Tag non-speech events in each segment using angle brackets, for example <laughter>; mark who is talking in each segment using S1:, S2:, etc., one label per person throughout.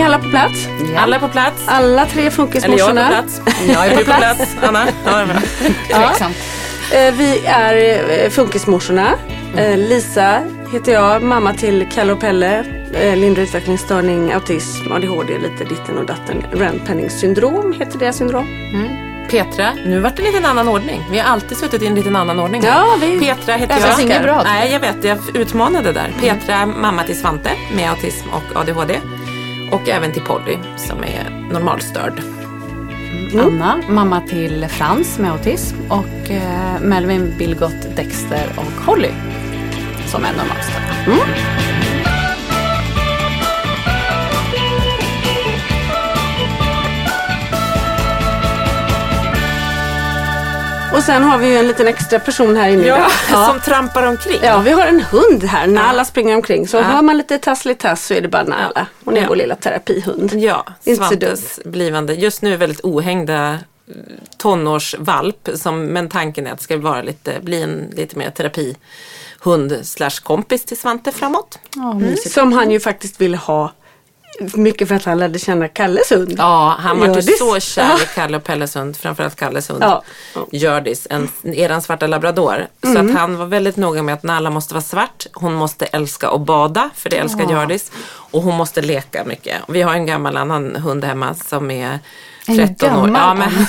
S1: Är alla på plats?
S2: Alla är på plats.
S1: Alla tre
S2: Eller jag är på
S1: funkismorsorna.
S2: plats. <laughs> Jag är på plats. Anna? Ja, det.
S1: Ja. Eh, Vi är eh, funkismorsorna. Eh, Lisa heter jag, mamma till Kalle och Pelle. Lindrig utvecklingsstörning, autism, ADHD, lite ditten och datten. Rand-Penning syndrom heter det syndrom.
S2: Petra, nu vart det en liten annan ordning. Vi har alltid suttit i en liten annan ordning.
S1: Ja, vi-
S2: Petra heter
S3: Det
S2: jag.
S3: inget bra.
S2: Nej, jag vet. Jag utmanade där. Petra, mamma till Svante med autism och ADHD. Och även till Polly som är normalstörd. Mm.
S3: Anna, mamma till Frans med autism och eh, Melvin, Bilgot, Dexter och Holly som är normalstörda. Mm.
S1: Och sen har vi ju en liten extra person här inne idag. <laughs>
S2: som trampar omkring.
S1: Ja, vi har en hund här. Nala springer omkring. Så hör man lite tasslig-tass så är det bara Nala. Hon är
S2: Ja.
S1: vår lilla terapihund.
S2: Ja,
S1: Inte
S2: Svantes blivande, just nu väldigt ohängda eh, tonårsvalp. Som, men tanken är att det ska vara lite, bli en lite mer terapihund slash kompis till Svante framåt.
S3: Ja, mysigt.
S1: Som han ju faktiskt ville ha. Mycket för att han lärde känna Kalles hund.
S2: Ja, han var ju så kär i Kalle och Pelles hund, framförallt Kalles hund.
S1: Ja.
S2: Hjördis, en, eran svarta labrador. Så att han var väldigt noga med att Nalla måste vara svart, hon måste älska att bada, för det älskar Hjördis. Och hon måste leka mycket. Vi har en gammal annan hund hemma som är
S3: En
S2: 13 år. Ja, men,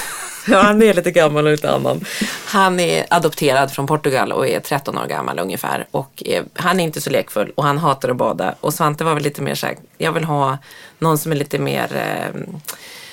S2: <laughs> ja, han är lite gammal och lite annan. Han är adopterad från Portugal och är 13 år gammal ungefär. Och är, han är inte så lekfull och han hatar att bada. Och Svante var väl lite mer så här, jag vill ha någon som är lite mer eh,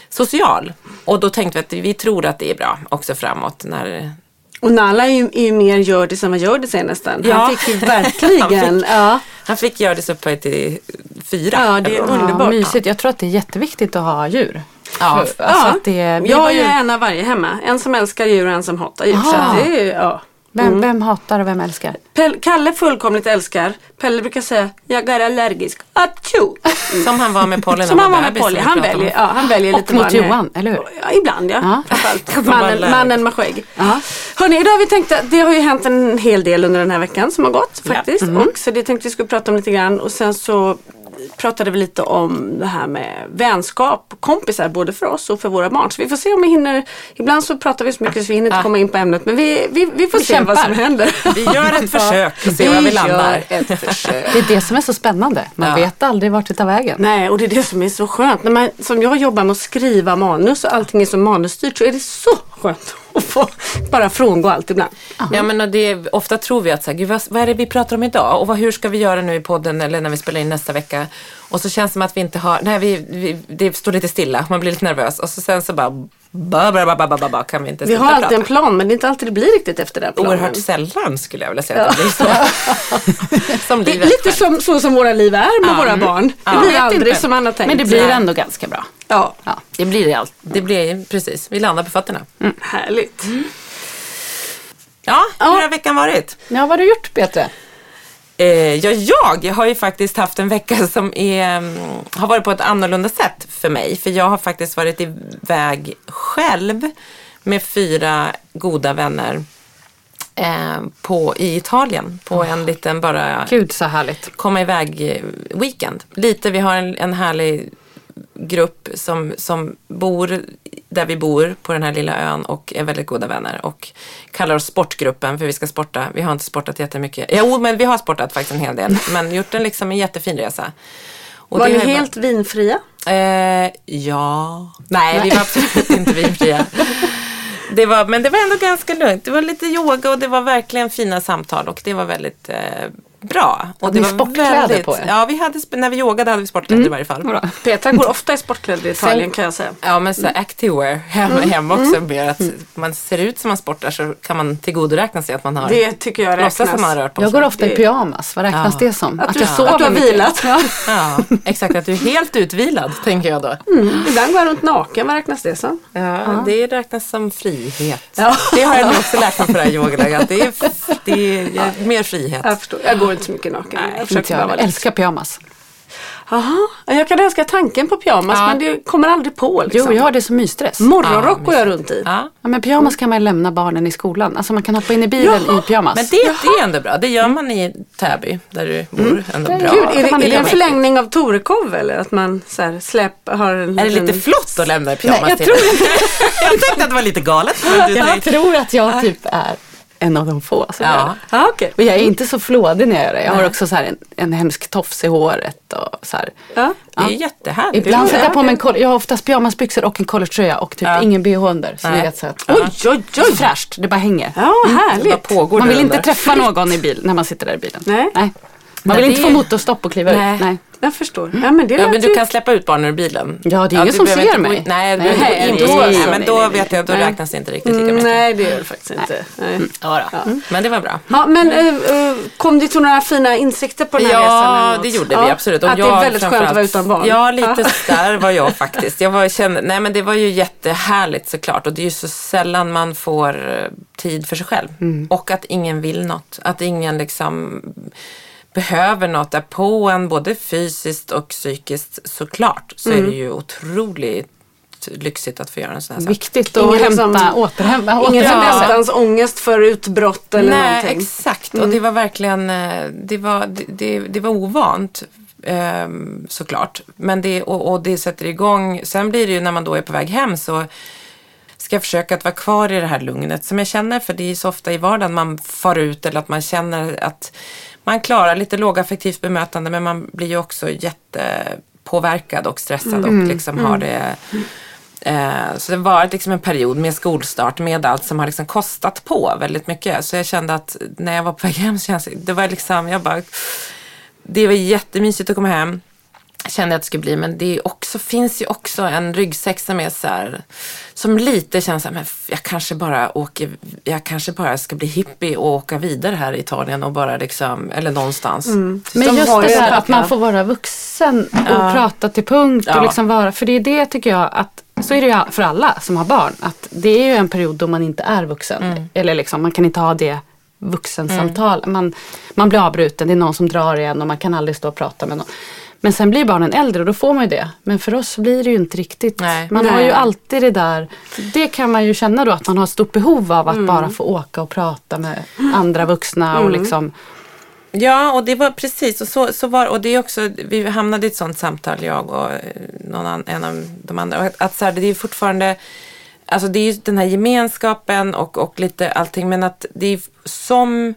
S2: social. Och då tänkte vi att vi tror att det är bra också framåt. När,
S1: Och Nala är ju, är ju mer Hjördis än vad Hjördis är nästan.
S2: Ja.
S1: Han fick ju <laughs> verkligen.
S2: Han fick-
S1: ja.
S2: han fick det upphöjt till fyra.
S1: Ja, det är underbart.
S3: Ja, mysigt. Jag tror att det är jätteviktigt att ha djur.
S2: Ja,
S3: För, alltså
S1: ja.
S3: att det, vi
S1: jag har ju en av varje hemma. En som älskar djur och en som hatar djur. Så att det är, ja.
S3: vem, vem hatar och vem älskar?
S1: Pelle, Kalle fullkomligt älskar. Pelle brukar säga, jag är allergisk. Atjo! <laughs>
S2: Som han var med Polly när
S1: Som han var
S2: bebis,
S1: med Polly. Han väljer, ja, han väljer lite
S3: Och mot. Johan, eller hur?
S1: Ja, ibland ja. <laughs> Mannen, mannen med skägg.
S3: Ja.
S1: Hörni, idag har vi tänkt att det har ju hänt en hel del under den här veckan som har gått
S2: Ja.
S1: faktiskt. Och så det tänkte vi skulle prata om lite grann. Och sen så pratade vi lite om det här med vänskap, kompisar både för oss och för våra barn. Så vi får se om vi hinner. Ibland så pratar vi så mycket så vi hinner inte
S2: Ja.
S1: komma in på ämnet. Men vi, vi, vi får
S3: Vi
S1: se vad som
S3: kämpar.
S1: händer.
S2: Vi gör ett <laughs> försök och ser var vi landar.
S1: gör ett försök.
S3: Det är det som är så spännande. Man
S2: Ja.
S3: vet aldrig vart det tar vägen.
S1: Nej, och det är det som är så skönt. När man, som jag jobbar med att skriva manus och allting är så manusstyrt så är det så skönt <laughs> att få bara frångå allt ibland.
S2: Ja, men det, är, ofta tror vi att så här, Gud, vad, vad är det vi pratar om idag och vad, hur ska vi göra nu i podden eller när vi spelar in nästa vecka? Och så känns det som att vi inte har, nej vi, vi, det står lite stilla, man blir lite nervös och så sen så bara ba, ba, ba, ba, ba, ba, ba, kan vi inte
S1: Vi har alltid
S2: prata.
S1: en plan men det är inte alltid det blir riktigt efter den planen.
S2: Oerhört sällan skulle jag vilja säga att det blir så. <laughs> som
S1: Det är lite som, så som våra liv är med
S2: Ja.
S1: våra barn. Det
S2: Ja.
S1: blir aldrig
S3: inte.
S1: som man har tänkt
S3: Men det blir ändå ganska bra.
S1: Ja,
S3: Ja.
S2: Det blir det allt. Det blir precis, vi landar på fötterna.
S1: härligt.
S2: Ja, hur
S1: Ja.
S2: har veckan varit?
S3: Ja, vad har du gjort Petra?
S2: Eh, ja, jag har ju faktiskt haft en vecka som är, mm, har varit på ett annorlunda sätt för mig. För jag har faktiskt varit iväg själv med fyra goda vänner eh, på, i Italien. På en liten bara
S3: Gud så härligt.
S2: komma iväg eh, weekend. Lite, vi har en, en härlig grupp som, som bor där vi bor på den här lilla ön och är väldigt goda vänner och kallar oss sportgruppen för vi ska sporta. Vi har inte sportat jättemycket. Jo, men vi har sportat faktiskt en hel del. <laughs> Men gjort en, liksom, en jättefin resa. Och
S1: Var ni helt vinfria?
S2: Eh, ja. Nej, vi var absolut inte vinfria. Det var, men det var ändå ganska lugnt. Det var lite yoga och det var verkligen fina samtal och det var väldigt eh, bra. Och
S3: Hade
S2: det
S3: ni
S2: var
S3: sportkläder på er?
S2: Ja, vi hade, när vi yogade hade vi sportkläder i varje fall.
S3: Bra.
S1: Petra går <laughs> ofta i sportkläder i Italien kan jag säga.
S2: Ja, men så activewear hemma, hemma också. Mer att man ser ut som man sportar så kan man tillgodoräkna sig att man har
S1: Det tycker jag
S2: låtsas som
S1: räknas.
S2: man har rört på
S3: Jag går ofta i pyjamas. Vad räknas
S2: Ja.
S3: det som?
S1: Att du-
S3: jag sover
S1: att du har vilat.
S3: Ja.
S2: Ja, exakt. Att du är helt utvilad, tänker jag då.
S1: Ibland går jag runt naken, vad räknas det som?
S2: Ja, det räknas som frihet.
S1: Ja.
S2: Det har jag nog också <laughs> lärt mig på det här yogaläget. Det är, det är ja, mer frihet.
S1: Jag förstår, jag går inte så mycket naken.
S2: Nej,
S1: jag
S3: Inte jag. Jag älskar pyjamas.
S1: Jaha, jag kan älska tanken på pyjamas
S2: Ja.
S1: men det kommer aldrig på liksom.
S3: Jo, jag har det som mysstress.
S1: Morgonrock
S2: Ja,
S1: går jag runt i.
S2: Ja.
S3: Ja, men pyjamas kan man lämna barnen i skolan. Alltså man kan hoppa in i bilen
S1: Jaha,
S3: i pyjamas.
S2: Men det, det är ändå bra. Det gör man i Täby, där du bor. Ändå bra.
S1: Gud, är det, är det en förlängning av Torekov eller att man så här, släpp, har en
S2: Är det lite flott att lämna i pyjamas
S3: Nej, jag
S2: till?
S3: tror <laughs>
S2: jag tänkte att det var lite galet. Men du,
S3: Jag tror att jag typ är en av de få som
S2: Ja.
S1: Ja, okej.
S3: Och jag är inte så flådig när jag gör det. Jag har också så här en, en hemsk tofs i håret. Och så här.
S1: Ja.
S2: det är jättehärligt.
S3: Ibland sätter jag på mig en Jag har oftast pyjamasbyxor och en collegetröja och typ
S2: Ja.
S3: ingen bh under. Så
S2: Nej.
S3: det är så att,
S1: Oj, oj, oj.
S3: fräscht. Det bara hänger.
S1: Ja,
S2: Vad
S1: härligt.
S2: pågår
S3: Man vill inte träffa någon i bil när man sitter där i bilen.
S1: Nej.
S3: Man vill inte få motorstopp och kliva
S2: Nej.
S3: ut. Nej.
S1: Jag förstår. Ja, men det
S2: Ja,
S1: lät
S2: men du
S1: ju-
S2: kan släppa ut barnen ur bilen.
S3: Ja, det är ingen
S2: du
S3: som
S2: behöver
S3: ser
S2: inte gå
S3: mig.
S2: in- Nej, du
S3: Nej,
S2: behöver inte gå in
S3: nej,
S2: på
S3: nej,
S2: nej,
S3: nej,
S2: men då
S3: nej,
S2: vet jag, då
S3: nej.
S2: räknas det inte riktigt lika
S1: Mm,
S2: mycket.
S1: nej, det gör det faktiskt inte. Nej.
S3: Ja, då.
S2: Men det var bra.
S1: Ja, men eh, eh, kom du till några fina insikter på den här resan? eller
S2: Ja,
S1: något?
S2: det gjorde
S1: Ja,
S2: vi absolut.
S1: att det är väldigt skönt att vara utan barn.
S2: Ja, lite <laughs> där var jag faktiskt. Jag var, kände, nej men det var ju jättehärligt såklart och det är ju så sällan man får eh, tid för sig själv.
S1: Mm.
S2: Och att ingen vill något. Att ingen liksom behöver något är på en både fysiskt och psykiskt såklart. Så
S1: Mm.
S2: är det ju otroligt lyxigt att få göra en sån här sak.
S3: Viktigt att
S1: Ingen
S3: hämta,
S1: liksom-
S3: återhämta,
S1: Ingen förväntans ångest för utbrott eller
S2: Nej,
S1: någonting.
S2: exakt. Och det var verkligen, eh, det var, det, det, det var ovant. ehm, såklart. Men det, och, och det sätter igång. Sen blir det ju när man då är på väg hem så ska jag försöka att vara kvar i det här lugnet som jag känner. För det är så ofta i vardagen man far ut eller att man känner att man klarar lite lågaffektivt bemötande men man blir ju också jättepåverkad och stressad och liksom har det Eh, så det har varit liksom en period med skolstart med allt som har liksom kostat på väldigt mycket. Så jag kände att när jag var på väg hem så kändes det var liksom, jag bara, det var jättemysigt att komma hem. Kände att det skulle bli, men det är också, finns ju också en ryggsäck som är så här, som lite känns så här, men jag kanske bara åker, jag kanske bara ska bli hippie och åka vidare här i Italien och bara liksom, eller någonstans.
S3: Men
S1: De
S3: just det där
S1: en
S3: att man får vara vuxen och
S2: Ja.
S3: prata till punkt och
S2: Ja.
S3: liksom vara, för det är det tycker jag att så är det ju för alla som har barn. Att det är ju en period då man inte är vuxen.
S2: Mm.
S3: Eller liksom, man kan inte ha det vuxensamtal. Man, man blir avbruten, det är någon som drar igen och man kan aldrig stå och prata med någon. Men sen blir barnen äldre och då får man ju det. Men för oss blir det ju inte riktigt.
S2: Nej.
S3: Man har
S1: Nej.
S3: ju alltid det där. Det kan man ju känna då att man har ett stort behov av att
S2: Mm.
S3: bara få åka och prata med andra vuxna. Och liksom,
S2: Ja, och det var precis. Och, så, så var, och det är också, vi hamnade i ett sånt samtal, jag och eh, någon an, en av de andra. Att så här, det är fortfarande, alltså det är ju den här gemenskapen och, och lite allting. Men att det är som,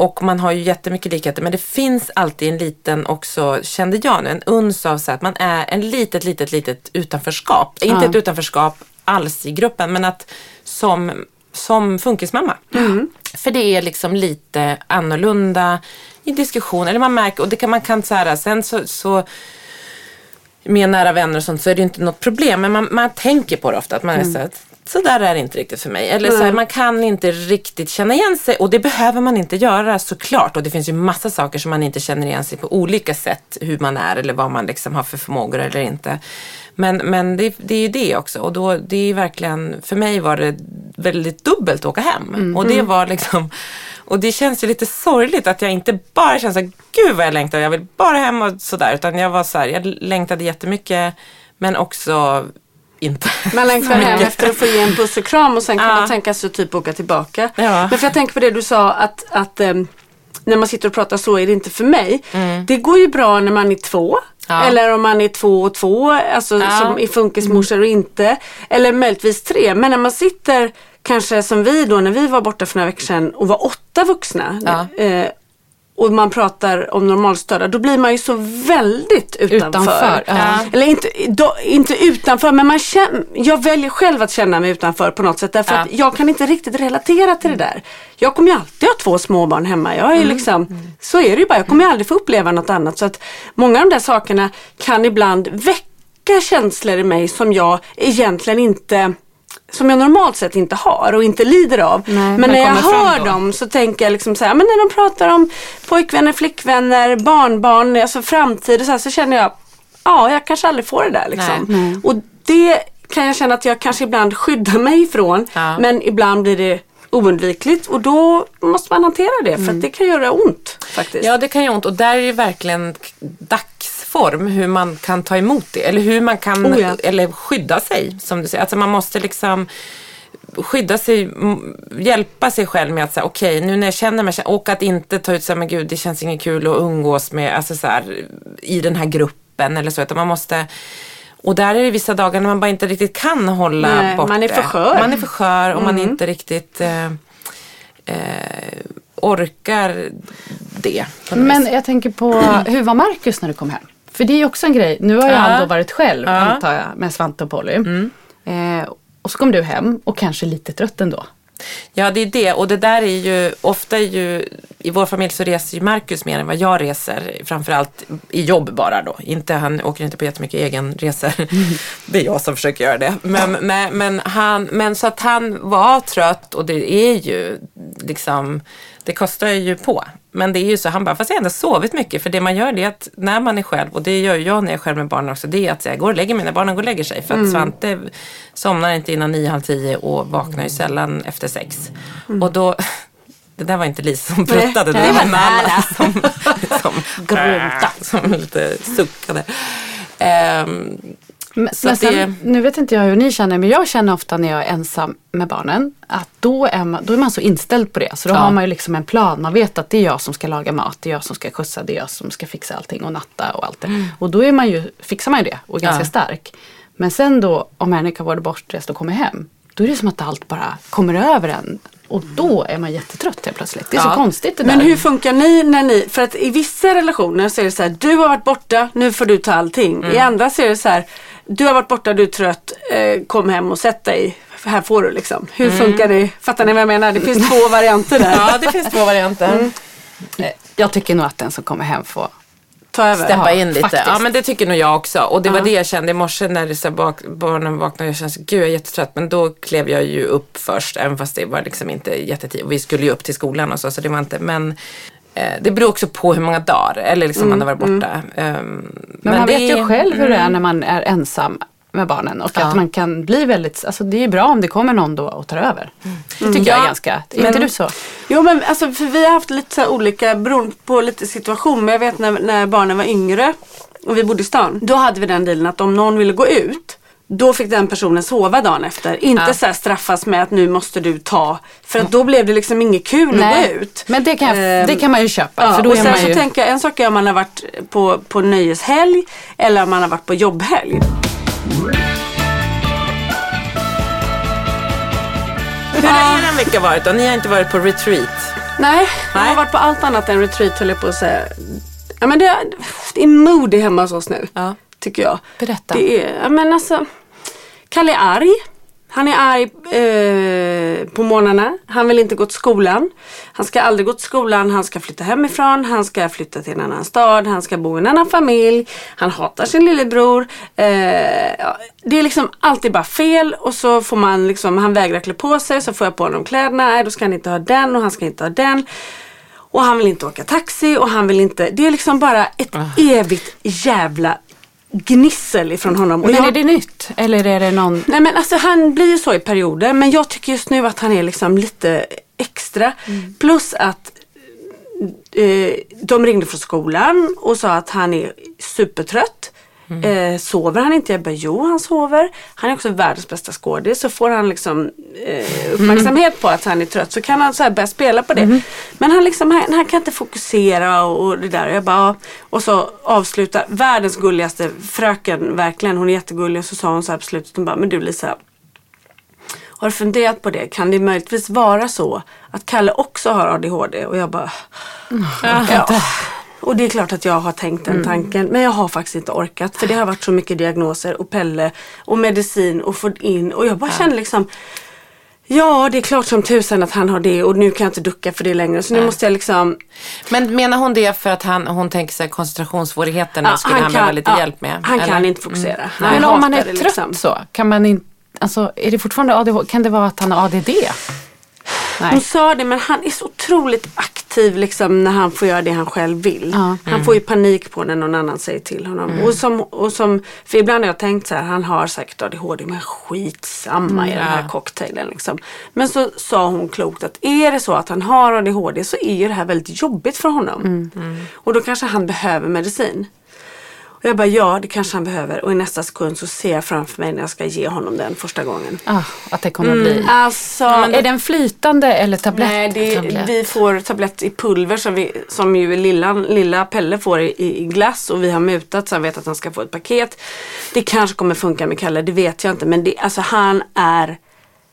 S2: och man har ju jättemycket likheter. Men det finns alltid en liten också, kände jag nu, en uns av så att man är en litet, litet, litet utanförskap. Inte ett utanförskap alls i gruppen, men att som, som funkismamma. För det är liksom lite annorlunda i diskussion. Eller man märker, och det kan man kan så här, sen så, så med nära vänner och sånt så är det inte något problem. Men man, man tänker på det ofta. Att man är så att så där är det inte riktigt för mig. Eller så här, man kan inte riktigt känna igen sig och det behöver man inte göra såklart. Och det finns ju massa saker som man inte känner igen sig på olika sätt. Hur man är eller vad man liksom har för förmågor eller inte. Men, men det, det är ju det också. Och då, det är verkligen, för mig var det väldigt dubbelt att åka hem. Och det var liksom och det känns ju lite sorgligt att jag inte bara känner så här, gud vad jag längtar, jag vill bara hem och sådär. Utan jag var så här, jag längtade jättemycket men också inte
S1: Man längtar hem efter att få ge en puss och kram och sen kan
S2: Ja.
S1: man tänka sig att typ åka tillbaka.
S2: Ja.
S1: Men för jag tänker på det du sa att, att ehm, när man sitter och pratar så är det inte för mig.
S2: Mm.
S1: Det går ju bra när man är två.
S2: Ja.
S1: Eller om man är två och två, alltså som är funkismorsor och inte. Eller möjligtvis tre. Men när man sitter kanske som vi då när vi var borta för några veckor sedan och var åtta vuxna.
S2: Ja.
S1: Eh, och man pratar om normalstörda, då blir man ju så väldigt utanför.
S3: Utanför, ja.
S1: Eller inte, då, inte utanför, men man känner, jag väljer själv att känna mig utanför på något sätt. Därför
S2: Ja.
S1: att jag kan inte riktigt relatera till det där. Jag kommer ju alltid ha två småbarn hemma. Jag är
S2: Mm.
S1: liksom, Så är det ju bara. Jag kommer ju aldrig få uppleva något annat. Så att många av de där sakerna kan ibland väcka känslor i mig som jag egentligen inte som jag normalt sett inte har och inte lider av.
S3: Nej,
S1: men när jag hör dem så tänker jag liksom så här, men när de pratar om pojkvänner, flickvänner, barnbarn, alltså framtid och så här, så känner jag, ja jag kanske aldrig får det där liksom.
S2: Nej.
S1: Och det kan jag känna att jag kanske ibland skyddar mig ifrån.
S2: Ja.
S1: Men ibland blir det oundvikligt och då måste man hantera det för att det kan göra ont faktiskt.
S2: Ja, det kan göra ont och där är det verkligen dagsform hur man kan ta emot det. Eller hur man kan,
S1: Oh ja.
S2: eller skydda sig som du säger. Alltså man måste liksom skydda sig, hjälpa sig själv med att säga okej nu när jag känner mig, och att inte ta ut så här, men gud det känns inget kul att umgås med, alltså så här, i den här gruppen eller så. Utan man måste och där är det vissa dagar när man bara inte riktigt kan hålla
S1: Nej,
S2: bort
S1: man är för skör. Mm.
S2: Man är för skör och man inte riktigt eh, eh, orkar det.
S3: Men
S2: vis.
S3: jag tänker på, hur var Marcus när du kom hem? För det är också en grej. Nu har ju
S2: Ja.
S3: han då varit själv.
S2: Mm.
S3: antar jag med Svante och Polly. Eh, och så kom du hem och kanske lite trött ändå.
S2: Ja, det är det. Och det där är ju, ofta är ju, i vår familj så reser ju Marcus mer än vad jag reser. Framförallt i jobb bara då. Inte, han åker inte på jättemycket egen resor. <laughs> Det är jag som försöker göra det. Men, men, men, han, men så att han var trött och det är ju liksom, det kostar ju på. Men det är ju så, han bara, fast jag har ändå sovit mycket. För det man gör det är att när man är själv, och det gör jag när jag är själv med barnen också, det är att jag går och lägger mig när barnen går och lägger sig. För att Svante somnar inte innan nio, halv tio och vaknar ju sällan efter sex. Och då, <laughs> det där var inte Lisa som pruttade, det
S1: var
S2: Nalla <laughs> som, som
S1: Grunta.
S2: som lite suckade. Ehm,
S3: Men, men sen, nu vet inte jag hur ni känner, men jag känner ofta när jag är ensam med barnen att då är man, då är man så inställd på det. Så då
S2: Ja.
S3: har man ju liksom en plan. Man vet att det är jag som ska laga mat, det är jag som ska skjutsa, det är jag som ska fixa allting och natta och allt det. Och då är man ju, fixar man ju det och är ganska
S2: Ja.
S3: stark. Men sen då om Henrik har varit bortrest och kommer hem, då är det som att allt bara kommer över en. Och då är man jättetrött helt plötsligt. Det är
S2: Ja.
S3: så konstigt det
S1: Men
S3: där.
S1: hur funkar ni när ni, för att i vissa relationer så är det så här, du har varit borta, nu får du ta allting.
S2: Mm.
S1: I andra så är det så här, du har varit borta, du är trött, eh, kom hem och sätt dig. Här får du liksom. Hur funkar det? Fattar ni vad jag menar? Det finns två varianter där.
S2: Mm. <laughs> ja, det finns två varianter.
S3: Eh, Jag tycker nog att den som kommer hem får
S1: Ta över.
S2: Steppa
S3: Ja,
S2: in lite.
S3: faktiskt.
S2: Ja men det tycker nog jag också. Och det var det jag kände i morse när det så bak, barnen vaknade och jag kände gud jag är jättetrött. Men då klev jag ju upp först även fast det var liksom inte jättetid. Och vi skulle ju upp till skolan och så så det var inte. Men det beror också på hur många dagar eller liksom man har varit borta. Ehm,
S3: Men, man
S2: det
S3: vet ju
S2: är-
S3: själv hur det är när man är ensam med barnen och
S2: Ja.
S3: att man kan bli väldigt, alltså det är bra om det kommer någon då och tar över. Det tycker jag
S1: Ja.
S3: är ganska,
S2: Men-
S3: inte du så?
S1: Jo men alltså för vi har haft lite så olika beroende på lite situation. Men jag vet när, när barnen var yngre och vi bodde i stan. Då hade vi den dealen att om någon ville gå ut då fick den personen sova dagen efter. Inte
S2: Ja.
S1: så här straffas med att nu måste du ta. För att då blev det liksom inget kul att gå ut.
S3: men det kan, jag,
S1: Ehm,
S3: det kan man ju köpa.
S1: Ja,
S3: för då
S1: och
S3: är
S1: sen
S3: man
S1: så
S3: ju,
S1: tänker jag, en sak är om man har varit på, på nöjeshelg eller om man har varit på jobbhelg.
S2: Hur har er vecka varit då? Ni har inte varit på retreat?
S1: Nej, jag har
S2: Nej.
S1: varit på allt annat än retreat höll jag på att säga. Ja, men det, är- det är moody hemma hos oss nu.
S2: Ja.
S1: Tycker jag.
S3: Berätta.
S1: Det är, ja men alltså. Kalle är arg. Han är arg eh, på morgnarna. Han vill inte gå till skolan. Han ska aldrig gå till skolan. Han ska flytta hemifrån. Han ska flytta till en annan stad. Han ska bo i en annan familj. Han hatar sin lillebror. Eh, det är liksom alltid bara fel och så får man liksom, han vägrar klä på sig. Så får jag på honom kläderna. Nej, då ska han inte ha den och han ska inte ha den. Och han vill inte åka taxi och han vill inte. Det är liksom bara ett evigt jävla gnissel ifrån honom.
S3: Men
S1: jag-
S3: är det nytt? Eller är det någon...
S1: Nej men alltså han blir ju så i perioder men jag tycker just nu att han är liksom lite extra. Plus att eh, de ringde från skolan och sa att han är supertrött. Eh, sover han inte? Jag bara, jo han sover. Han är också världens bästa skådis. Så får han liksom eh, uppmärksamhet på att han är trött så kan han så här börja spela på det. Men han, liksom, han, han kan inte fokusera och, och det där. Jag bara, ja. Och så avslutar världens gulligaste fröken, verkligen. Hon är jättegullig. Och så sa hon så här på slutet, hon bara, men du Lisa. Har du funderat på det? Kan det möjligtvis vara så att Kalle också har ADHD? Och jag bara, ja. Och det är klart att jag har tänkt den tanken. Men jag har faktiskt inte orkat. För det har varit så mycket diagnoser och Pelle och medicin och fått in. Och jag bara känner liksom Ja, det är klart som tusan att han har det och nu kan jag inte ducka för det längre. Så nu måste jag liksom
S2: Men menar hon det för att han, hon tänker sig koncentrationssvårigheterna
S1: Ja,
S2: skulle han, behöva lite
S1: ja,
S2: hjälp med?
S1: Han kan
S2: eller?
S1: inte fokusera. Han
S3: Men om man är
S1: det,
S3: trött
S1: liksom.
S3: så, kan man inte... Alltså, är det fortfarande ADHD? Kan det vara att han har ADD?
S1: Hon
S3: Nej.
S1: sa det men han är så otroligt aktiv liksom när han får göra det han själv vill.
S3: Ja.
S1: Han får ju panik på när någon annan säger till honom. Och som, och som, för ibland har jag tänkt så här, han har säkert ADHD men skitsamma i den här cocktailen. Liksom. Men så sa hon klokt att är det så att han har ADHD så är ju det här väldigt jobbigt för honom. Och då kanske han behöver medicin. Och jag bara ja det kanske han behöver och i nästa sekund så ser jag framför mig när jag ska ge honom den första gången.
S3: Ah, att det kommer att bli...
S1: Alltså,
S3: Är den flytande eller tablett?
S1: Nej, det,
S3: tablett?
S1: vi får tablett i pulver som, vi, som ju lilla, lilla Pelle får i, i glass och vi har mutat så han vet att han ska få ett paket. Det kanske kommer funka med Kalle, det vet jag inte men det, alltså han är,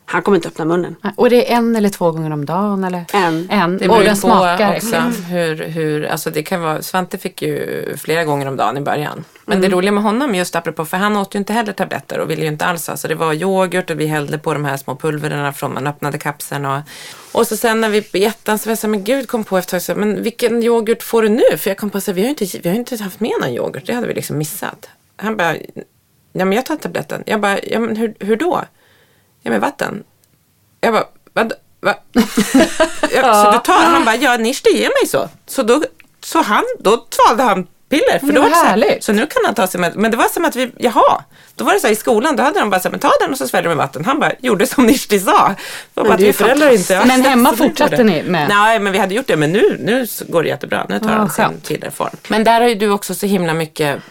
S1: han kommer inte öppna munnen.
S3: Och det är en eller två gånger om dagen? Eller?
S1: En.
S3: En.
S2: Det
S3: och
S2: beror
S3: den
S2: på
S3: smakar
S2: också
S3: exakt.
S2: hur, hur, alltså det kan vara, Svante fick ju flera gånger om dagen i början. Men det roliga med honom just apropå, för han åt ju inte heller tabletter och ville ju inte alls ha. Så det var yoghurt och vi hällde på de här små pulverna från man öppnade kapseln. Och, och så sen när vi på jättan så var jag så här, men gud kom på efter ett här, men vilken yoghurt får du nu? För jag kom på att vi har ju inte, vi har ju inte haft med någon yoghurt, det hade vi liksom missat. Han bara, ja men jag tar tabletten. Jag bara, ja men hur, hur då? Ja med vatten. Jag bara, vad? Va? <laughs> så du tar, han bara, ja Nishti ger mig så. Så då, så han, då svalde han piller. För
S3: Men
S2: då var det så, här, så nu kan han ta sig med, men det var som att vi, jaha. Då var det så här i skolan, då hade de bara så här, men ta den och så sväljer med vatten. Han bara, gjorde som Nishti sa. Var bara
S1: det
S2: föräldrar inte.
S3: Men hemma fortsatte ni med?
S2: Nej, men vi hade gjort det, men nu, nu går det jättebra. Nu tar
S3: Ja,
S2: han sin pillerform. Men där har ju du också så himla mycket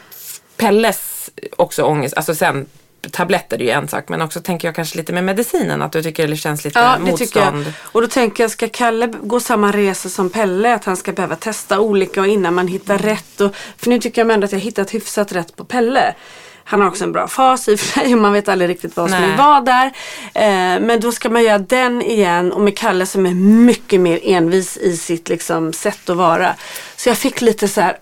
S2: Pelles också ångest, alltså sen tabletter är ju en sak men också tänker jag kanske lite med medicinen att du tycker det känns lite
S1: Ja, det
S2: motstånd.
S1: tycker jag. Och då tänker jag, ska Kalle gå samma resa som Pelle? Att han ska behöva testa olika och innan man hittar rätt. Och, för nu tycker jag ändå att jag hittat hyfsat rätt på Pelle. Han har också en bra fas i och för sig <laughs> och man vet aldrig riktigt vad som
S2: Nej.
S1: vill vara där. Eh, men då ska man göra den igen och med Kalle som är mycket mer envis i sitt liksom, sätt att vara. Så jag fick lite så här,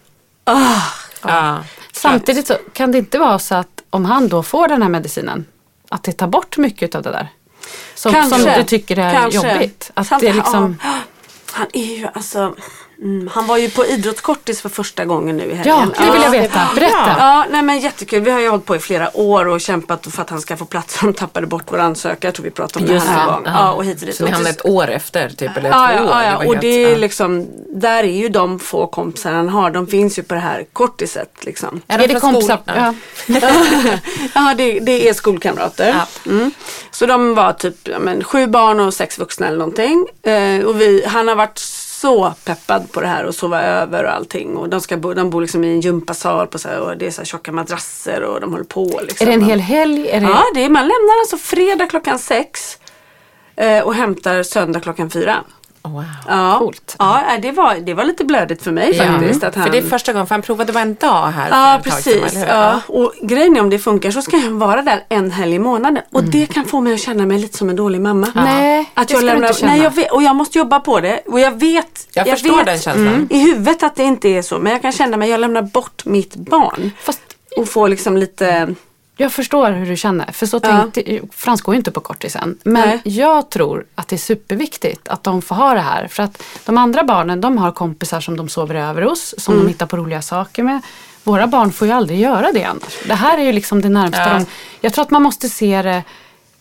S1: ah,
S2: Ja.
S3: Samtidigt så kan det inte vara så att om han då får den här medicinen, att det tar bort mycket av det där. Som,
S1: Kanske.
S3: som du tycker är
S1: Kanske.
S3: jobbigt. Att
S1: Samt-
S3: det är liksom,
S1: ja, han är ju alltså mm, Han var ju på idrottskortis för första gången nu i helgen.
S3: ja, det vill jag veta. Berätta.
S1: Ja, nej men jättekul. Vi har ju hållit på i flera år och kämpat för att han ska få plats. De tappade bort vår ansökan. Jag tror vi pratade om
S2: Just
S1: det här
S2: det,
S1: en gång.
S2: ja.
S1: Ja, och hit och dit.
S2: Så ni hamnade ett år efter typ eller
S1: Ja,
S2: två
S1: ja,
S2: år?
S1: ja, ja. och det är
S2: ja.
S1: liksom, där är ju de få kompisar han har. De finns ju på det här kortiset liksom.
S2: Är
S3: Är
S2: de
S3: det kompisar? Ja. <laughs>
S1: ja, det, det är skolkamrater.
S2: Ja.
S1: Mm. Så de var typ ja, men, sju barn och sex vuxna eller någonting. Eh, och vi, han har varit så peppad på det här och sova över och allting. Och de, ska bo, de bor liksom i en gympasal på så här, och det är så här tjocka madrasser och de håller på. Liksom.
S3: Är det en hel helg? Är det...
S1: Ja, det är, man lämnar alltså fredag klockan sex. Eh, och hämtar söndag klockan fyra.
S2: Wow.
S1: Ja,
S3: Coolt.
S1: ja eh, det, var, det var lite blödigt för mig faktiskt. Att han...
S2: För det är första gången, för han provade bara en dag här
S1: Ja
S2: sedan,
S1: precis.
S2: hur?
S1: Ja. Och grejen är om det funkar så ska han vara där en helg i månaden. Och det kan få mig att känna mig lite som en dålig mamma.
S3: Nej,
S1: Att
S3: det
S1: jag
S3: du
S1: lämnar,
S3: inte känna.
S1: nej, jag vet, och jag måste jobba på det. Och jag vet,
S2: Jag förstår
S1: vet
S2: den känslan.
S1: mm, i huvudet att det inte är så. Men jag kan känna mig, jag lämnar bort mitt barn.
S3: Fast
S1: Och får liksom lite
S3: Jag förstår hur du känner. För så
S1: Ja.
S3: tänkte, Frans går ju inte på kortisen. Men
S1: Nej.
S3: jag tror att det är superviktigt att de får ha det här. För att de andra barnen de har kompisar som de sover över hos. Som
S1: Mm.
S3: de hittar på roliga saker med. Våra barn får ju aldrig göra det annars. Det här är ju liksom det närmsta
S2: Ja.
S3: de... Jag tror att man måste se det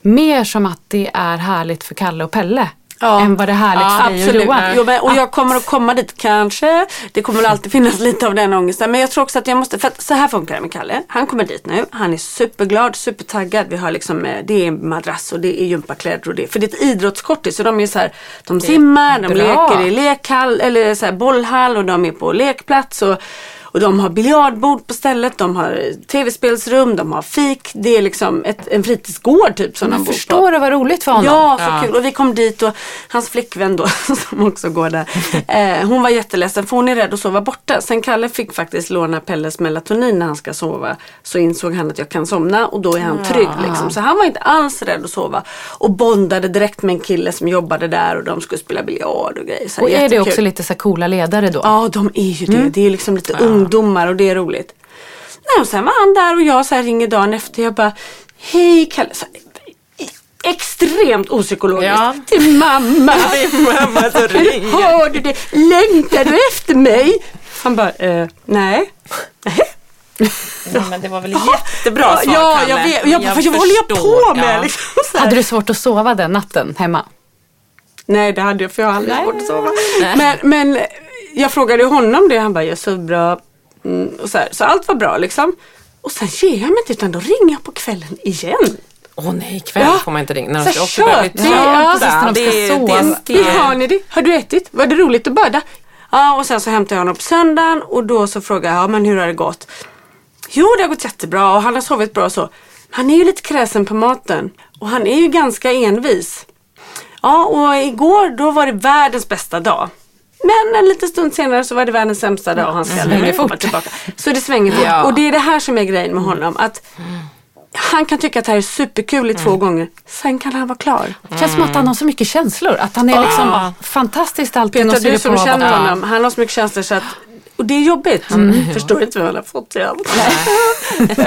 S3: mer som att det är härligt för Kalle och Pelle.
S1: Ja.
S3: Än vad det är härligt för dig och
S1: Absolut.
S3: Johan.
S1: Jo, men, och jag kommer att komma dit kanske. Det kommer väl alltid finnas <laughs> lite av den ångesten. Men jag tror också att jag måste, för att så här funkar det med Kalle. Han kommer dit nu. Han är superglad, supertaggad. Vi har liksom, eh, det är madrass och det är gympakläder och det. För det är ett idrottskortis. Så de är så här, de simmar, de leker i lekhall, eller så här bollhall och de är på lekplats. Och, och de har biljardbord på stället, de har tv-spelsrum, de har fik. Det är liksom ett, en fritidsgård typ som de
S3: Jag
S1: bor på.
S3: förstår det var roligt för honom.
S1: Ja, så kul. Och vi kom dit och hans flickvän då, <laughs> som också går där, <laughs> eh, hon var jätteledsen för hon är rädd att sova borta. Sen Kalle fick faktiskt låna Pelles melatonin när han ska sova. Så insåg han att jag kan somna och då är han trygg. Liksom. Så han var inte alls rädd att sova. Och bondade direkt med en kille som jobbade där och de skulle spela biljard och grejer. Så
S3: Och är det
S1: jättekul.
S3: också lite så coola ledare då?
S1: Ja, de är ju det. Det är liksom lite ungdomar och det är roligt. Nej, och sen var han där och jag så här ringer dagen efter. Jag bara, hej Kalle. Så, extremt opsykologiskt.
S2: Ja.
S1: Till mamma. <laughs>
S2: mamma så ringer.
S1: Hör du det? Längtar du efter mig? Han bara, eh, nej. Nej.
S2: Ja, men det var väl jättebra svar
S1: Ja,
S2: Kalle.
S1: jag vet. Jag, bara, vad håller jag på med?
S2: Ja.
S1: Liksom, så här.
S3: Hade du svårt att sova den natten hemma?
S1: Nej det hade jag för jag har aldrig svårt att sova. Men, men jag frågade honom det han bara, jag sov bra. Mm, och så, här. så allt var bra liksom. Och sen ger jag mig inte utan då ringer jag på kvällen igen.
S2: Åh nej, ikväll
S1: Ja.
S2: får man inte ringa. När de ska också börja bli
S1: kört. Ja,
S3: precis, när de ska
S2: Det-
S3: sova.
S2: det-
S1: Hur
S2: det-
S1: har ni det? Har du ätit? Var det roligt att bada? Ja och sen så hämtade jag honom på söndagen och då så frågade jag, ja men hur har det gått? Jo det har gått jättebra och han har sovit bra och så. Han är ju lite kräsen på maten och han är ju ganska envis. Ja och igår då var det världens bästa dag. Men en liten stund senare så var det världens sämsta dag och han ska
S3: svänger
S1: aldrig komma
S3: fort.
S1: tillbaka. Så det svänger fort.
S2: Ja.
S1: Och det är det här som är grejen med honom. Att han kan tycka att det här är superkul i två gånger. Sen kan han vara klar.
S3: Det känns som att han har så mycket känslor. Att han är liksom fantastiskt alltid
S1: Peter, du som känner honom, han har så mycket känslor så att och det är jobbigt. Förstår inte vem han har fått det av. <laughs>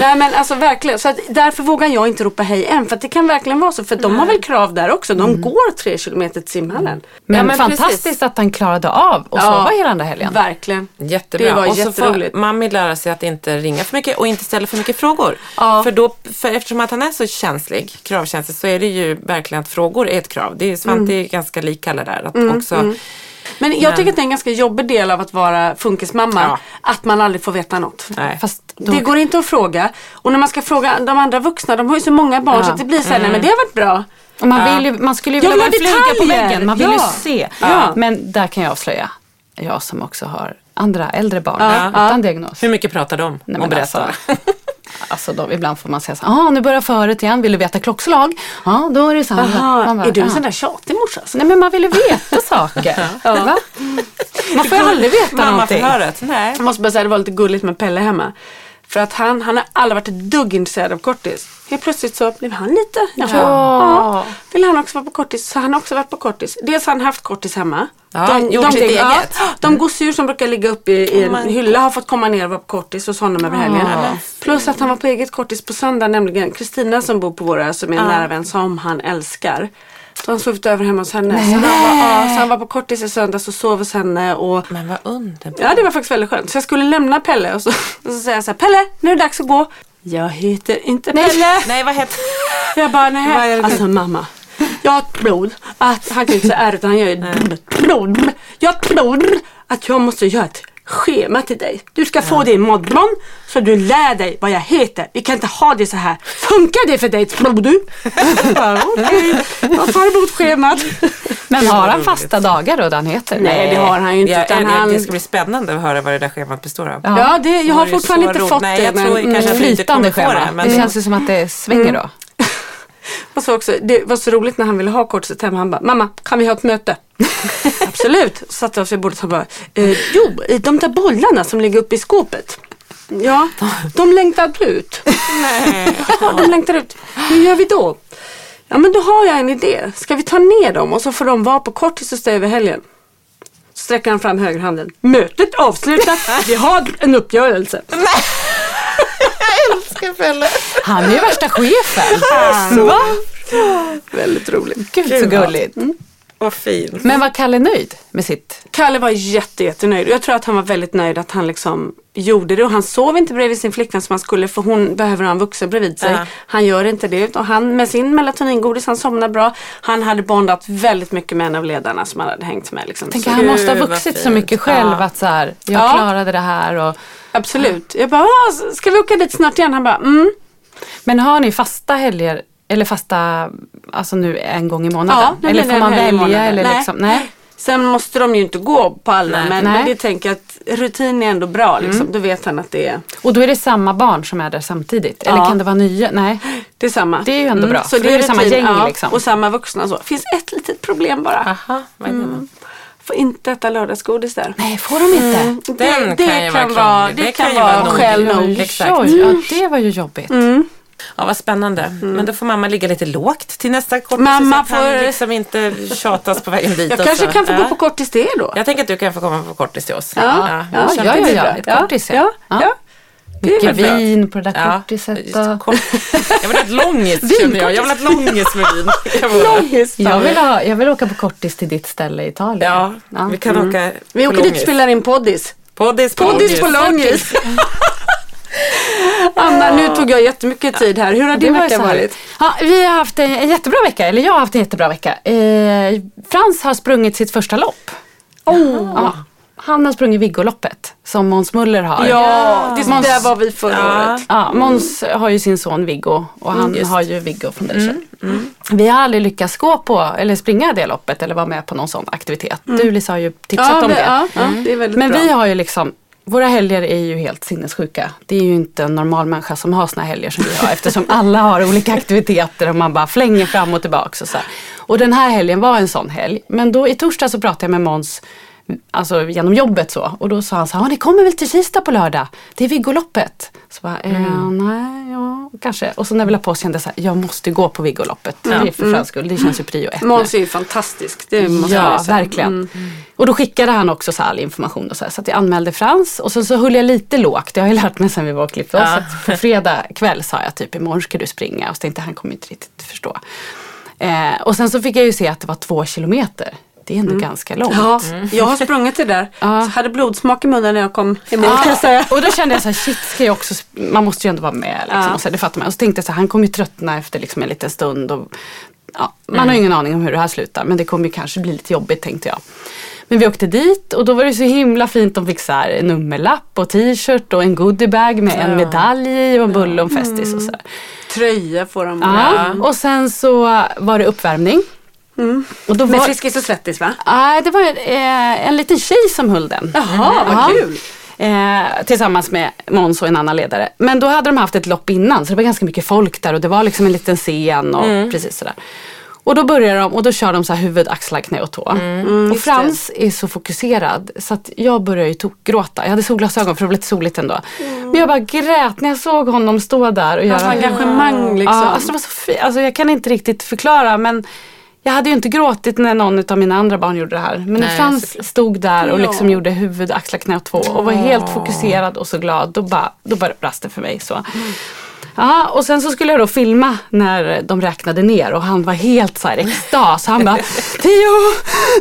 S1: Nej men alltså verkligen. Så att därför vågar jag inte ropa hej än. För att det kan verkligen vara så. För de har väl krav där också. De går tre kilometer till simhallen.
S3: Men,
S2: Ja, men
S3: fantastiskt
S2: precis.
S3: att han klarade av att sova hela den där helgen.
S1: Verkligen.
S2: Jättebra.
S1: Det var
S2: och så
S1: jätteroligt.
S2: får Mami lära sig att inte ringa för mycket och inte ställa för mycket frågor.
S1: Ja.
S2: För, då, för eftersom att han är så känslig, kravkänslig, så är det ju verkligen att frågor är ett krav. Det är, Svante
S1: Mm.
S2: är ganska lik alla där. Att också,
S1: Men jag tycker att det är en ganska jobbig del av att vara funkismamma.
S2: Ja.
S1: Att man aldrig får veta något.
S2: Nej.
S3: Fast då,
S1: Det går inte att fråga. Och när man ska fråga de andra vuxna, de har ju så många barn
S3: Ja.
S1: så att det blir så här, nej men det har varit bra.
S3: och man, vill ju, man skulle ju vilja vara en fluga på väggen. Man vill
S1: Ja.
S3: ju se.
S1: Ja.
S3: Men där kan jag avslöja. Jag som också har andra äldre barn
S1: Ja.
S3: utan diagnos.
S2: hur mycket pratar de
S3: Nej, men
S2: berättar?
S3: alltså, <laughs> alltså de, ibland får man säga så här, ah, nu börjar föret igen, vill du veta klockslag? Ja, då är det samma.
S1: Aha,
S3: Man bara,
S1: är du en
S3: "Ja."
S1: sån där tjatig morsa?
S3: Nej men man vill ju veta <laughs> saker. Va? Man får ju aldrig veta
S2: Mamma
S3: någonting.
S2: förhöret? Nej.
S1: Jag måste bara säga det var lite gulligt med Pelle hemma. För att han, han har aldrig varit ett dugg intresserad av kortis. Helt plötsligt så blev han lite, jaha, ja. Vill han också vara på kortis? Så han har också varit på kortis. Dels har han haft kortis hemma.
S2: Ja, gjort sitt
S1: ja,
S2: eget.
S1: de gosedjur som brukar ligga uppe i, i en
S2: men-
S1: hylla har fått komma ner och vara på kortis hos honom över helgen. Plus att han var på eget kortis på söndag, nämligen Kristina som bor på våra som är en nära vän som han älskar. Så han sovit över hemma hos henne. Så han, var, ja, så han var på kortis i söndags och sov hos henne. Och
S2: Men vad underbart.
S1: Ja det var faktiskt väldigt skönt. Så jag skulle lämna Pelle och så, <laughs> och så säger jag så här, Pelle nu är det dags att gå. Jag heter inte Pelle.
S2: Nej, vad heter <laughs>
S1: Jag bara, nej. Alltså mamma. Jag tror att, han kan ju inte säga R utan han gör ju. Jag tror att jag måste göra ett schema till dig. Du ska få det imorgon så du lär dig vad jag heter. Vi kan inte ha det så här. Funkar det för dig tror du? <laughs> Okej, jag tar emot schemat.
S3: Men har han fasta dagar då, han heter?
S1: Nej, det har han ju inte.
S2: Ja,
S1: utan
S2: det-
S1: han,
S2: Det ska bli spännande att höra vad det där schemat består av.
S1: Ja, det, jag har fortfarande inte fått
S2: Nej,
S1: det.
S2: jag tror
S1: men,
S2: kanske att vi inte
S3: Flytande schema.
S2: det, men-
S3: Det känns ju som att det svänger då.
S1: Och så också, det var så roligt när han ville ha kortet hem. Han bara, mamma kan vi ha ett möte? <laughs> Absolut. Satte jag oss vid bordet och han bara, eh, jo de där bollarna som ligger uppe i skåpet. Ja, de längtar ut. <laughs> <laughs> Ja, de längtar ut. Hur gör vi då? Ja men då har jag en idé. Ska vi ta ner dem och så får de vara på kortis och stå över helgen? Så sträcker han fram högerhanden. Mötet avslutat. Vi har en uppgörelse.
S2: Rockefeller.
S3: Han är ju värsta chefen.
S1: Så. Väldigt roligt.
S3: Gud så gulligt.
S2: Vad fint.
S3: Men var Kalle nöjd med sitt?
S1: Kalle var jätte, jättenöjd. Jag tror att han var väldigt nöjd att han liksom gjorde det. Och han sov inte bredvid sin flickvän som han skulle för hon behöver ha en vuxen bredvid sig.
S2: Ja.
S1: Han gör inte det. Och han med sin melatoningodis, han somnar bra. Han hade bondat väldigt mycket med en av ledarna som han hade hängt med. Liksom.
S3: Tänk han måste ha vuxit så mycket själv
S1: Ja.
S3: att så här, jag
S1: Ja.
S3: klarade det här och
S1: Absolut. Jag bara, "Ah, ska vi åka dit snart igen? Han bara, mm.
S3: Men har ni fasta helger eller fasta, alltså nu en gång i månaden?
S1: Ja,
S3: eller får
S1: det
S3: man välja? Eller
S1: Nej.
S3: liksom, nej.
S1: Sen måste de ju inte gå på alla
S2: Nej.
S1: men,
S3: Nej.
S1: men det tänker jag att rutin är ändå bra. Liksom. Då vet han att det är,
S3: Och då är det samma barn som är där samtidigt? Eller
S1: Ja.
S3: kan det vara nya? Nej.
S1: det är samma.
S3: Det är ju ändå bra,
S1: Så det
S3: är
S1: är
S3: det samma gäng
S1: ja,
S3: liksom.
S1: Och samma vuxna. Så. finns ett litet problem bara.
S2: Aha, vad det då?
S1: Får inte äta lördagsgodis där.
S3: Nej, får de inte?
S1: Det,
S2: Den
S1: det
S2: kan ju vara
S1: vara, det
S2: Det
S1: kan
S2: kan ju
S1: vara
S2: vara
S1: skäl nog.
S3: Ja, det var ju jobbigt.
S2: Ja, vad spännande. Men då får mamma ligga lite lågt till nästa kortis.
S1: Mamma
S2: så kan
S1: får-
S2: liksom inte tjatas på vägen dit.
S1: Jag kanske kan få
S2: ja.
S1: gå på kortis det då.
S2: Jag tänker att du kan få komma på kortis till oss.
S1: Ja, ja,
S3: ja,
S2: att
S3: ja, ja.
S2: bra.
S3: Ett kortis, ja.
S1: ja,
S3: Ja.
S1: ja.
S3: Mycket vin på det där
S2: Ja,
S3: kortiset.
S2: just
S3: Och...
S2: Jag vill ha ett långis känner jag. Jag vill ha ett långis med vin. <laughs>
S1: Långis.
S3: Jag vill, ha, jag vill åka på kortis till ditt ställe i Italien.
S2: Ja,
S3: Ja.
S2: vi kan åka
S1: Vi åker dit och spelar in poddis.
S2: Poddis på
S1: Poddis på långis. <laughs> Anna, nu tog jag jättemycket tid här. Hur har din
S3: var
S1: vecka varit?
S3: Ja, vi har haft en, jättebra vecka, eller jag har haft en jättebra vecka. Eh, Frans har sprungit sitt första lopp.
S1: Oh.
S3: Ja, han har sprungit Viggoloppet som Måns Muller har.
S1: Ja, det,
S3: Måns-
S1: där var vi förra
S2: Ja.
S1: året.
S3: Ja, Måns har ju sin son Viggo och han
S2: just.
S3: har ju Viggo Foundation. Vi har aldrig lyckats gå på eller springa det loppet eller vara med på någon sån aktivitet. Du Lisa har ju tipsat
S1: Ja,
S3: om
S1: det,
S3: det.
S1: ja, ja, det
S3: Men
S1: bra.
S3: vi har ju liksom, våra helger är ju helt sinnessjuka. Det är ju inte en normal människa som har såna helger som vi har eftersom alla har olika aktiviteter och man bara flänger fram och tillbaks och så här. Och den här helgen var en sån helg. Men då i torsdag så pratade jag med Måns Alltså genom jobbet så. Och då sa han så här, "Ja, ni kommer väl till Kista på lördag? Det är Viggoloppet. Så bara, eh, nej, ja, kanske. Och så när vi la på kände jag så här, jag måste gå på Viggoloppet. Det är för Frans skull, det känns ju prio ett.
S1: Måns är ju fantastisk. Det måste
S3: Ja,
S1: jag
S3: verkligen. Och då skickade han också så här all information och så, här, så att jag anmälde Frans och sen så höll jag lite lågt. Det har jag lärt mig sen vi var och klippte oss.
S2: Ja.
S3: På fredag kväll sa jag typ imorgon ska du springa och så tänkte han kommer inte riktigt förstå. Eh, och sen så fick jag ju se att det var två kilometer. Det är ändå ganska långt.
S1: Ja, jag har sprungit det där.
S3: Ja.
S1: Hade blodsmak i munnen när jag kom kan
S3: Ja,
S1: säga.
S3: och då kände jag så här, shit ska jag också, man måste ju ändå vara med. Liksom,
S1: Ja.
S3: och så, här, det fattar man. Och så tänkte jag så här, han kommer ju tröttna efter liksom en liten stund. Och, ja, man har ju ingen aning om hur det här slutar men det kommer ju kanske bli lite jobbigt tänkte jag. Men vi åkte dit och då var det så himla fint. De fick så här en nummerlapp och t-shirt och en goodiebag med en medalj och en bulle och en festis och så här.
S1: Tröja får de.
S3: Ja. Och sen så var det uppvärmning. Och då
S1: Med
S3: var,
S1: Friskis och Svettis va?
S3: Nej, det var eh, en liten tjej som höll den.
S1: Jaha, vad
S3: Ja.
S1: kul.
S3: Eh, tillsammans med Måns och en annan ledare. Men då hade de haft ett lopp innan så det var ganska mycket folk där och det var liksom en liten scen och
S1: Mm.
S3: precis sådär. Och då börjar de och då kör de så här huvud, axlar, knä och tå. och
S1: Mm, just
S3: Frans är så fokuserad så att jag började ju tokgråta. Jag hade solglasögon för det var lite soligt ändå. Men jag bara grät när jag såg honom stå där och
S1: Hans
S3: göra
S1: engagemang liksom.
S3: Ja, alltså det var så fi- alltså jag kan inte riktigt förklara men jag hade ju inte gråtit när någon av mina andra barn gjorde det här. Men när Frans stod där och
S1: Ja.
S3: liksom gjorde huvud, axlar, knä och två och var helt fokuserad och så glad. Då bara, då bara brast det för mig. Så. Ja, och sen så skulle jag då filma när de räknade ner och han var helt så här extas. Han bara <laughs> tio,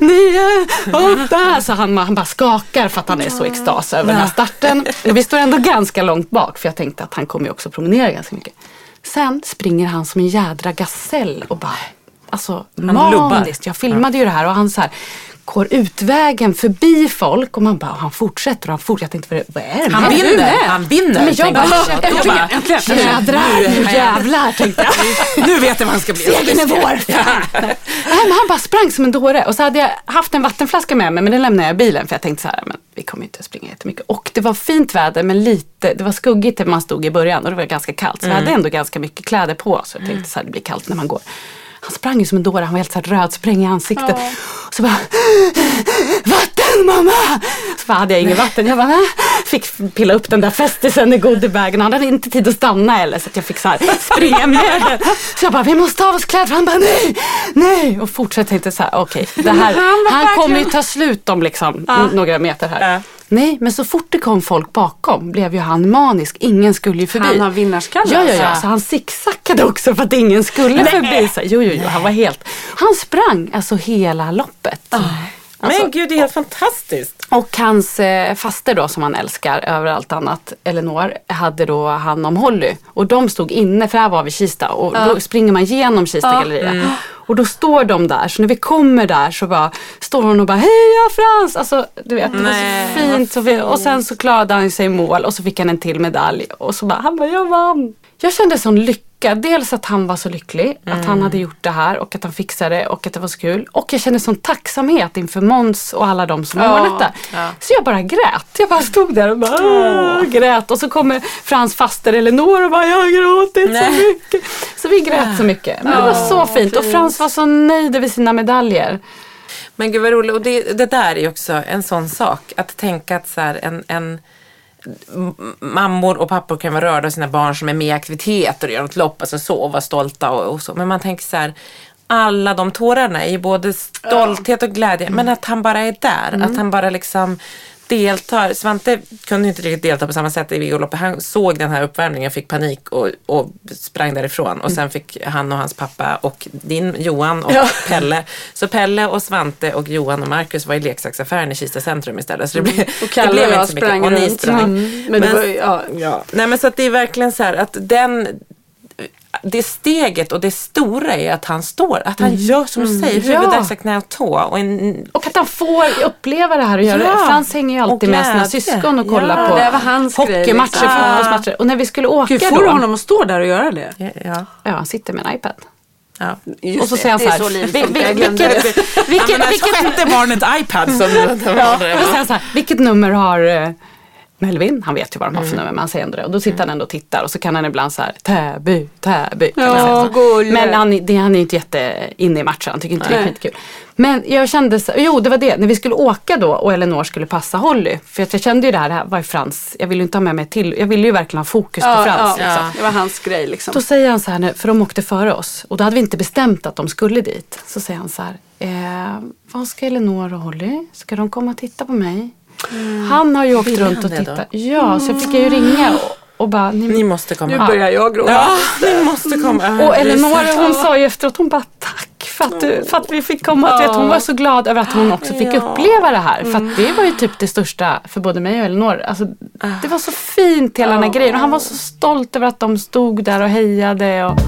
S3: nio, åtta. Så han, han bara skakar för att han är så extas över den här starten. Och vi står ändå ganska långt bak för jag tänkte att han kommer ju också promenera ganska mycket. Sen springer han som en jädra gasell och bara, alltså maniskt. Jag filmade ju det här och han så här går utvägen förbi folk och man bara, han fortsätter och han fortsätter. Jag tänkte, vad är det
S2: Han vinner, han vinner.
S3: Men jag bara, äntligen, jädrar, nu jävlar tänkte jag. <laughs>
S2: Nu vet jag vad han ska bli.
S3: Segern är vår. Men han bara sprang som en dåre. Och så hade jag haft en vattenflaska med mig men den lämnade jag i bilen för jag tänkte så här, men vi kommer inte springa jättemycket. Och det var fint väder men lite, det var skuggigt när man stod i början och det var ganska kallt. Så jag hade ändå ganska mycket kläder på så jag tänkte så här, det blir kallt när man går. Han sprang ju som en dåre, han var helt så här rödspräng i ansiktet. Och så bara, vatten mamma! Så bara hade jag inget vatten. Jag bara, nej. Fick pilla upp den där festisen i goodiebagen. Han hade inte tid att stanna heller så jag fick så här springa med den. Så jag bara, vi måste ha av oss kläder. Han bara, nej, nej. Och fortsatte inte så här, okej, det här,
S1: Han
S3: han kommer ju ta slut om liksom n- några meter här.
S2: Ja.
S3: Nej, men så fort det kom folk bakom blev ju han manisk. Ingen skulle ju förbi.
S1: Han har vinnarskalle
S3: Ja, ja, ja.
S1: alltså.
S3: Så han zigzackade också för att ingen skulle förbi. Så, jo, jo, jo, han var helt... Han sprang alltså hela loppet. Alltså,
S2: Men gud, det är helt fantastiskt.
S3: och hans eh, faster då som han älskar över allt annat, Elinor, hade då hand om Holly. Och de stod inne, för här var vi Kista och då springer man genom Kista galleria.
S2: Mm.
S3: Och då står de där, så när vi kommer där så bara står hon och bara Heja Frans! Alltså du vet, det var så fint. Så vi, och sen så klarade han sig i mål och så fick han en till medalj. Och så bara, han bara, jag vann! Jag kände sån lycka. Dels att han var så lycklig, att
S2: Mm.
S3: han hade gjort det här och att han fixade det och att det var så kul. Och jag kände sån tacksamhet inför Måns och alla de som
S1: Ja,
S3: ordnat det. Så jag bara grät. Jag bara stod där och bara "Åh", grät. Och så kommer Frans faster Elinor och bara jag har gråtit så
S2: Nej.
S3: mycket. Så vi grät så mycket. Men det var så fint. Och Frans var så nöjd över sina medaljer.
S2: Men gud vad roligt. Och det, det där är ju också en sån sak. Att tänka att så här, en, en mammor och pappor kan vara rörda av sina barn som är med i aktiviteter och gör något lopp, alltså så, och vara stolta och, och så. Men man tänker så här, alla de tårarna är ju både stolthet och glädje, men att han bara är där. Att han bara liksom deltar. Svante kunde inte riktigt delta på samma sätt i Vigoloppet. Han såg den här uppvärmningen, fick panik och, och sprang därifrån. Och sen fick han och hans pappa och din Johan och Pelle. Så Pelle och Svante och Johan och Marcus var i leksaksaffären i Kista centrum istället. Så det, blev,
S1: Och Kalle
S2: det blev
S1: och jag
S2: inte så mycket.
S1: sprang
S2: och ni
S1: runt.
S2: sprang.
S1: Mm. Men det var ja.
S2: ja. Nej men så att det är verkligen så här att den det steget och det stora är att han står, att han gör som du säger, huvud,
S3: Ja.
S2: axlar, knä och tå. Och en,
S3: Och att han får uppleva det här och göra
S2: Ja.
S3: det. Frans hänger ju alltid med sina syskon och kollar
S2: Ja,
S3: på
S1: det var hans grej,
S3: hockeymatcher,
S1: liksom.
S3: fotbollsmatcher. Och när vi skulle åka
S1: Gud, får
S3: då.
S1: du honom att stå där och göra det?
S2: ja,
S3: Ja, han sitter med en iPad.
S2: ja.
S1: Just
S3: och så
S1: det,
S3: säger han
S1: det
S3: så
S1: är
S3: här.
S1: så livet
S3: "Vi-
S1: funkar,
S3: vi-
S1: jag glömde
S3: vilket,
S1: det.
S3: vilket,
S2: Använda
S3: vilket,
S2: sjätte barnet iPad som <laughs>
S3: ja, och då säger han så här, vilket nummer har eh, Melvin? Han vet ju vad de har för nummer men han säger ändå det. Och då sitter han ändå och tittar och så kan han ibland så här Täby, Täby. kan
S1: Ja,
S3: han. Men han, det, han är inte jätte inne i matchen, han tycker inte det är
S1: Nej.
S3: skitkul. Men jag kände, så, jo det var det, när vi skulle åka då och Elinor skulle passa Holly. För att jag kände ju det här, det här var ju Frans, jag ville ju inte ha med mig till, jag ville ju verkligen ha fokus på
S1: Ja,
S3: Frans.
S1: ja,
S3: liksom.
S1: Det var hans grej liksom.
S3: Då säger han så här, för de åkte före oss och då hade vi inte bestämt att de skulle dit. Så säger han så här, eh, vad ska Elinor och Holly? Ska de komma och titta på mig? Han har ju åkt
S2: Ville
S3: runt och tittat. Ja, så jag fick ju ringa och, och bara, ni,
S2: Ni måste komma.
S1: Nu börjar jag gråta.
S2: Ja, ni måste komma. <laughs>
S3: och Elinor hon sa ju efteråt, hon bara tack för att, du, för att vi fick komma. Du vet, hon var så glad över att hon också fick
S2: Ja.
S3: uppleva det här. För att det var ju typ det största för både mig och Elinor. Alltså, det var så fint hela den här grejen. Och han var så stolt över att de stod där och hejade. Och...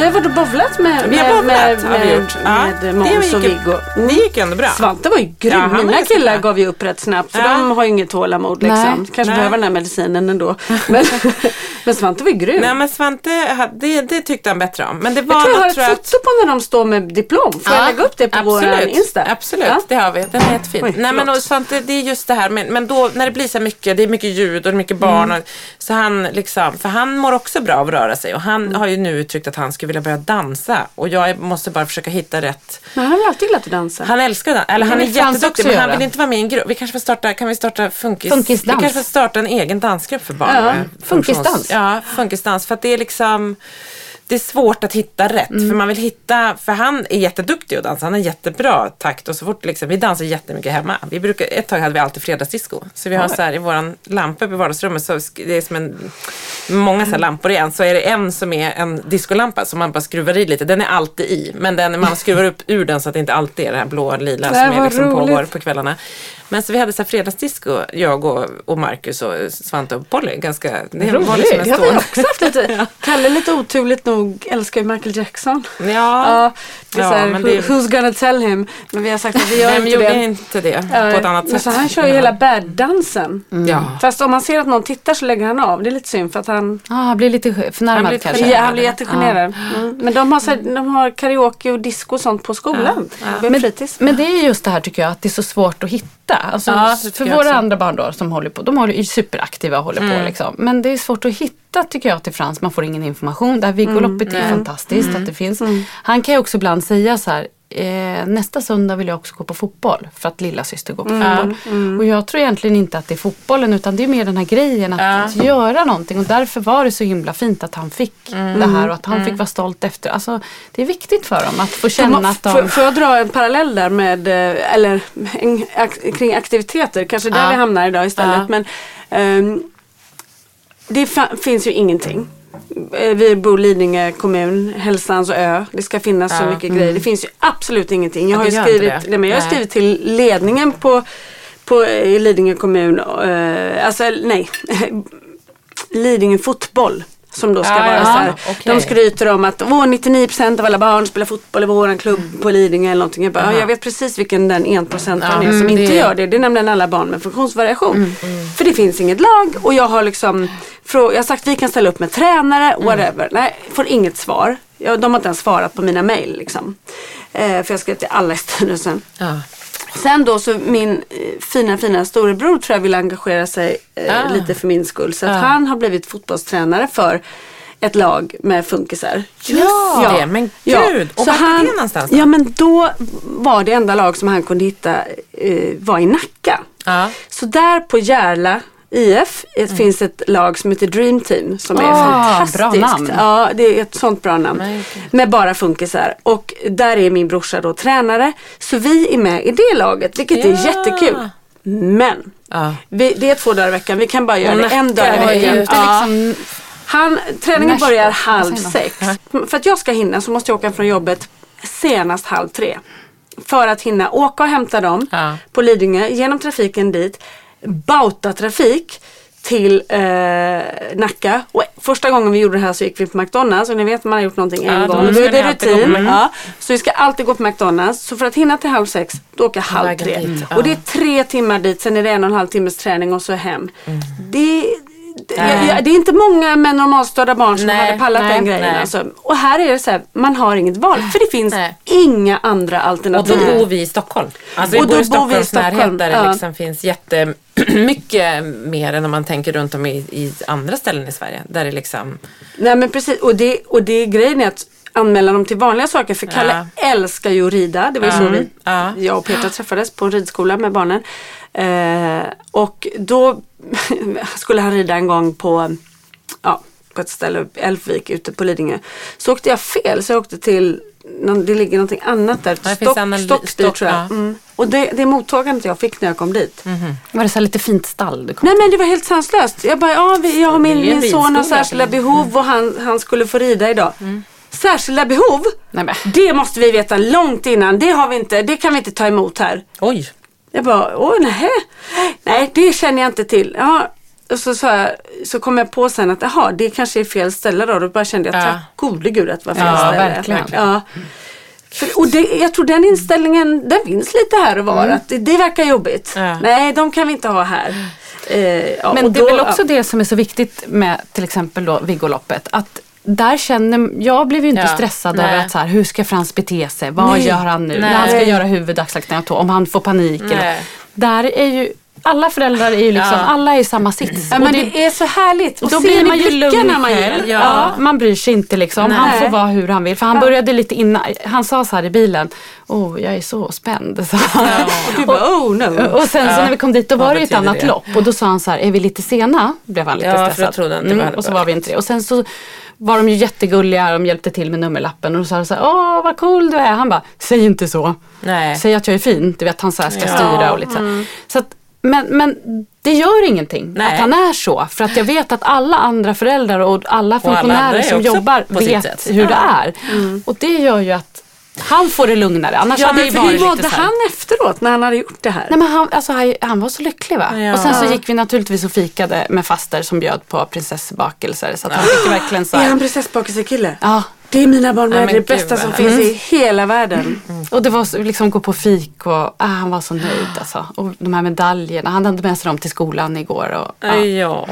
S1: Vi har varit och bowlat med,
S2: bowlat,
S1: Måns och Viggo.
S2: Det gick ändå bra.
S1: Svante var ju grym.
S2: Ja,
S1: Mina killar
S2: bra.
S1: gav ju upp rätt snabbt för
S2: Ja.
S1: de har ju inget tålamod liksom.
S3: Nej.
S1: Kanske
S2: Nej.
S1: behöver den här medicinen ändå. <laughs> Men, <laughs> men Svante var ju grym.
S2: Nej men Svante, det, det tyckte han bättre om. Men det var
S1: jag tror jag har ett foto på när de står med diplom. Får jag
S3: Ja,
S1: lägga upp det på vår Insta?
S2: Absolut,
S1: Ja.
S2: det har vi. Den är jättefin.
S1: Oj,
S2: Nej men och Svante, det är just det här, men, men då när det blir så mycket, det är mycket ljud och det är mycket barn.
S1: Mm.
S2: Och, så han liksom, för han mår också bra av att röra sig och han
S1: Mm.
S2: har ju nu uttryckt att han skulle vilja börja dansa. Och jag måste bara försöka hitta rätt.
S1: Men han har alltid gillat att dansa.
S2: Han älskar den, eller han är jätteduktig men han vill inte vara med i en grupp. Vi kanske får starta, kan vi starta funkis?
S3: Funkisdans.
S2: Vi kanske får starta en egen dansgrupp för barn.
S1: Ja,
S2: med
S3: funkisdans.
S2: Ja, funkisdans. För att det är liksom det är svårt att hitta rätt.
S3: Mm.
S2: För man vill hitta, för han är jätteduktig att dansa. Han har jättebra takt och så fort liksom, vi dansar jättemycket hemma. Vi brukar, ett tag hade vi alltid fredagsdisco. Så vi har så här i våran lampa i vardagsrummet så det är som en, många så lampor i en. Så är det en som är en discolampa som man bara skruvar i lite. Den är alltid i. Men den, man skruvar upp ur den så att det inte alltid är det här blå lila
S1: Nej,
S2: som är liksom
S1: roligt.
S2: pågår på kvällarna. Men så vi hade så här fredagsdisco, jag och, och Marcus och Svante och Polly. Ganska, det var liksom en
S1: Det har vi också haft lite. <laughs> Kalle lite oturligt nog älskar ju Michael Jackson.
S2: Ja,
S1: Ja, det är
S2: Ja,
S1: så här,
S2: men det-
S1: Who's gonna tell him? Men vi har sagt att vi gör
S2: vem
S1: inte
S2: gjorde
S1: det.
S2: inte det
S1: Ja,
S2: på ett annat
S1: men
S2: sätt?
S1: Så han kör ju hela bad-dansen.
S2: Ja.
S1: Fast om man ser att någon tittar så lägger han av. Det är lite synd för att han,
S3: Ah, han blir lite förnärmad
S2: Han blir
S3: kanske.
S1: ja, han blir jättegenerad. Mm. Men de har, så här, de har karaoke och disco och sånt på skolan. Ja.
S3: Men,
S1: fritids.
S3: men det är just det här tycker jag att det är så svårt att hitta. Alltså, för våra
S2: också.
S3: andra barn då som håller på, de håller, är superaktiva och håller på liksom. Men det är svårt att hitta tycker jag till Frans. Man får ingen information. Det här Viggoloppet är fantastiskt att det finns. Han kan ju också ibland säga så här eh, nästa söndag vill jag också gå på fotboll för att lilla syster går på fotboll. Och jag tror egentligen inte att det är fotbollen utan det är mer den här grejen att göra någonting och därför var det så himla fint att han fick det här och att han fick vara stolt efter. Alltså, det är viktigt för dem att få känna att de...
S1: Får, får jag dra en parallell där med, eh, eller en, kring aktiviteter, kanske där
S3: Ja.
S1: vi hamnar idag istället.
S3: Ja.
S1: Men ehm, det finns ju ingenting. Eh, Vi bor i Lidingö kommun, Hälsans ö. Det ska finnas så
S2: Ja.
S1: mycket grejer. Det finns ju absolut ingenting. Jag
S2: Ja,
S1: har
S2: inte
S1: skrivit, nej, men jag har
S2: Nej.
S1: skrivit till ledningen på, på i Lidingö kommun. eh, alltså nej, <laughs> Lidingö fotboll. Som då ska
S2: Ja,
S1: vara
S2: ja,
S1: så här.
S2: okej.
S1: De skryter om att Åh, 99% av alla barn spelar fotboll i våran klubb på Lidingö eller någonting. Jag, bara, ja, jag vet precis vilken den 1%
S2: Ja,
S1: är som
S2: mm,
S1: inte
S2: det-
S1: gör det. Det är nämligen alla barn med funktionsvariation. För det finns inget lag och jag har liksom jag har sagt vi kan ställa upp med tränare, whatever. Nej, får inget svar. Jag, de har inte ens svarat på mina mail liksom. Eh, för jag skrev till alla i styrelsen.
S2: Ja.
S1: Sen då så min eh, fina fina storebror tror jag vill engagera sig eh,
S2: Ah.
S1: lite för min skull. Så att
S2: Ah.
S1: han har blivit fotbollstränare för ett lag med funkisar.
S2: Just det, men gud. Och
S1: Så
S2: vart
S1: han,
S2: det någonstans då?
S1: Ja men då var det enda lag som han kunde hitta eh, var i Nacka.
S2: Ja.
S1: Så där på Järla IF det finns ett lag som heter Dream Team som är
S3: Ah,
S1: fantastiskt.
S3: bra namn.
S1: Ja, det är ett sånt bra namn. Med bara funkisar. Och där är min brorsa då tränare. Så vi är med i det laget, vilket är
S2: Ja.
S1: jättekul. Men
S2: Ja.
S1: vi, det är två dagar i veckan. Vi kan bara göra det en dag i
S2: är
S1: veckan. Ja.
S3: liksom,
S1: Han, träningen
S3: Nashville.
S1: börjar halv sex. För att jag ska hinna så måste jag åka från jobbet senast halv tre. För att hinna åka och hämta dem på Lidingö, genom trafiken dit, bauta trafik till eh, Nacka. Och första gången vi gjorde det här så gick vi på McDonalds och ni vet man har gjort någonting
S2: Ja,
S1: en gång.
S2: Ska
S1: är det rutin. Ja. Så vi ska alltid gå på McDonalds. Så för att hinna till halv sex, då åker jag halv tre.
S2: ja.
S1: Och det är tre timmar dit, sen är det en och en halv timmes träning och så hem.
S2: Mm.
S1: Det, det, jag, jag, det är inte många med normalstörda barn som
S2: Nej,
S1: hade pallat
S2: nej,
S1: den grejen.
S2: nej.
S1: Alltså. Och här är det så här, man har inget val. För det finns inga andra
S2: Och
S1: alternativ.
S2: då bor vi i Stockholm. Alltså
S1: Och
S2: vi bor i
S1: bor vi i
S2: Stockholms närhet där
S1: ja.
S2: det liksom finns jättemycket <clears throat> mer än om man tänker runt om i, i andra ställen i Sverige. Där det liksom,
S1: Nej men precis, och det, och det är grejen är att anmäla dem till vanliga saker. För Kalle älskar ju att rida. Det var ju så vi,
S2: Ja.
S1: jag och Petra träffades på en ridskola med barnen. Eh, och då <laughs> skulle han rida en gång på, ja, på ett ställe, Älvvik ute på Lidingö. Så åkte jag fel, så jag åkte till någon- det ligger någonting annat där.
S2: finns
S1: Stock,
S2: annan-
S1: Stockby
S2: Stock,
S1: tror jag.
S2: ja.
S1: Mm. Och det, det mottagandet jag fick när jag kom dit.
S3: var det så här lite fint stall du kom
S1: Nej men det var helt sanslöst. Jag bara, ja vi, jag har min, min son har särskilda
S2: mm.
S1: behov och han, han skulle få rida idag. Särskilda behov?
S3: Nej, men.
S1: Det måste vi veta långt innan. Det har vi inte, det kan vi inte ta emot här.
S2: oj,
S1: Jag bara, åh nej. Nej det känner jag inte till. Ja, och så, sa jag, så kom jag på sen att jaha, det kanske är fel ställe då. Då bara kände jag,
S2: Ja.
S1: tack gode gud att det var fel
S3: Ja,
S1: ställe.
S3: verkligen.
S1: Ja. För, och det, jag tror den inställningen, den finns lite här och var. Att det, det verkar jobbigt.
S2: Ja.
S1: Nej, de kan vi inte ha här. Eh, ja,
S3: Men det är
S1: då-
S3: väl också det som är så viktigt med till exempel då Viggoloppet. Att där känner, jag blev ju inte
S2: Ja,
S3: stressad
S2: nej.
S3: över att så här, hur ska Frans bete sig? Vad
S1: Nej,
S3: gör han nu?
S2: nej.
S3: När han ska göra tå, om han får panik. Eller, där är ju, alla föräldrar är ju liksom,
S2: Ja.
S3: alla är i samma sits.
S1: Ja,
S3: Och
S1: men
S3: det-
S1: det är så härligt. Och
S3: då
S1: se
S3: blir man ju lugn
S1: man ger.
S3: själv.
S2: Ja.
S3: Ja. man bryr sig inte liksom.
S1: Nej.
S3: Han får vara hur han vill. För han började lite innan. Han sa så här i bilen. Oh, jag är så spänd. <laughs> sa han.
S1: Och du bara, oh no.
S3: Och sen så när vi kom dit då var det ett annat
S2: det?
S3: lopp och då sa han så här, är vi lite sena? Blev han lite
S2: Ja, för jag
S3: stressad.
S2: trodde inte hade
S3: och så var vi inte det. Och sen så var de ju jättegulliga, de hjälpte till med nummerlappen och då sa de så här, åh vad cool du är. Han bara, säg inte så.
S2: nej.
S3: Säg att jag är fin, du vet han så här ska
S2: Ja.
S3: styra och lite så här. Så att, men, men det gör ingenting
S2: Nej.
S3: att han är så. För att jag vet att alla andra föräldrar och alla
S2: alla
S3: funktionärer
S2: är
S3: som
S2: också
S3: jobbar vet hur det
S2: Ja.
S3: är. Och det gör ju att han får det lugnare. Annars
S1: Ja,
S3: hade det ju
S1: hur
S3: varit
S1: mådde
S3: här.
S1: han efteråt när han hade gjort det här?
S3: Nej, men han, alltså, han, han var så lycklig va.
S2: Ja.
S3: Och sen så gick vi naturligtvis och fikade med faster som bjöd på prinsessbakelser. Så att han fick verkligen så
S1: är han
S3: här,
S1: prinsessbakelsekille?
S3: Ja,
S1: Det är mina barn med.
S2: Ja,
S1: det bästa som finns i hela världen.
S3: och det var så, liksom gå på fik och ah, han var så nöjd alltså. Och de här medaljerna, han hade med sig dem till skolan igår. Och, ja.
S2: Ja.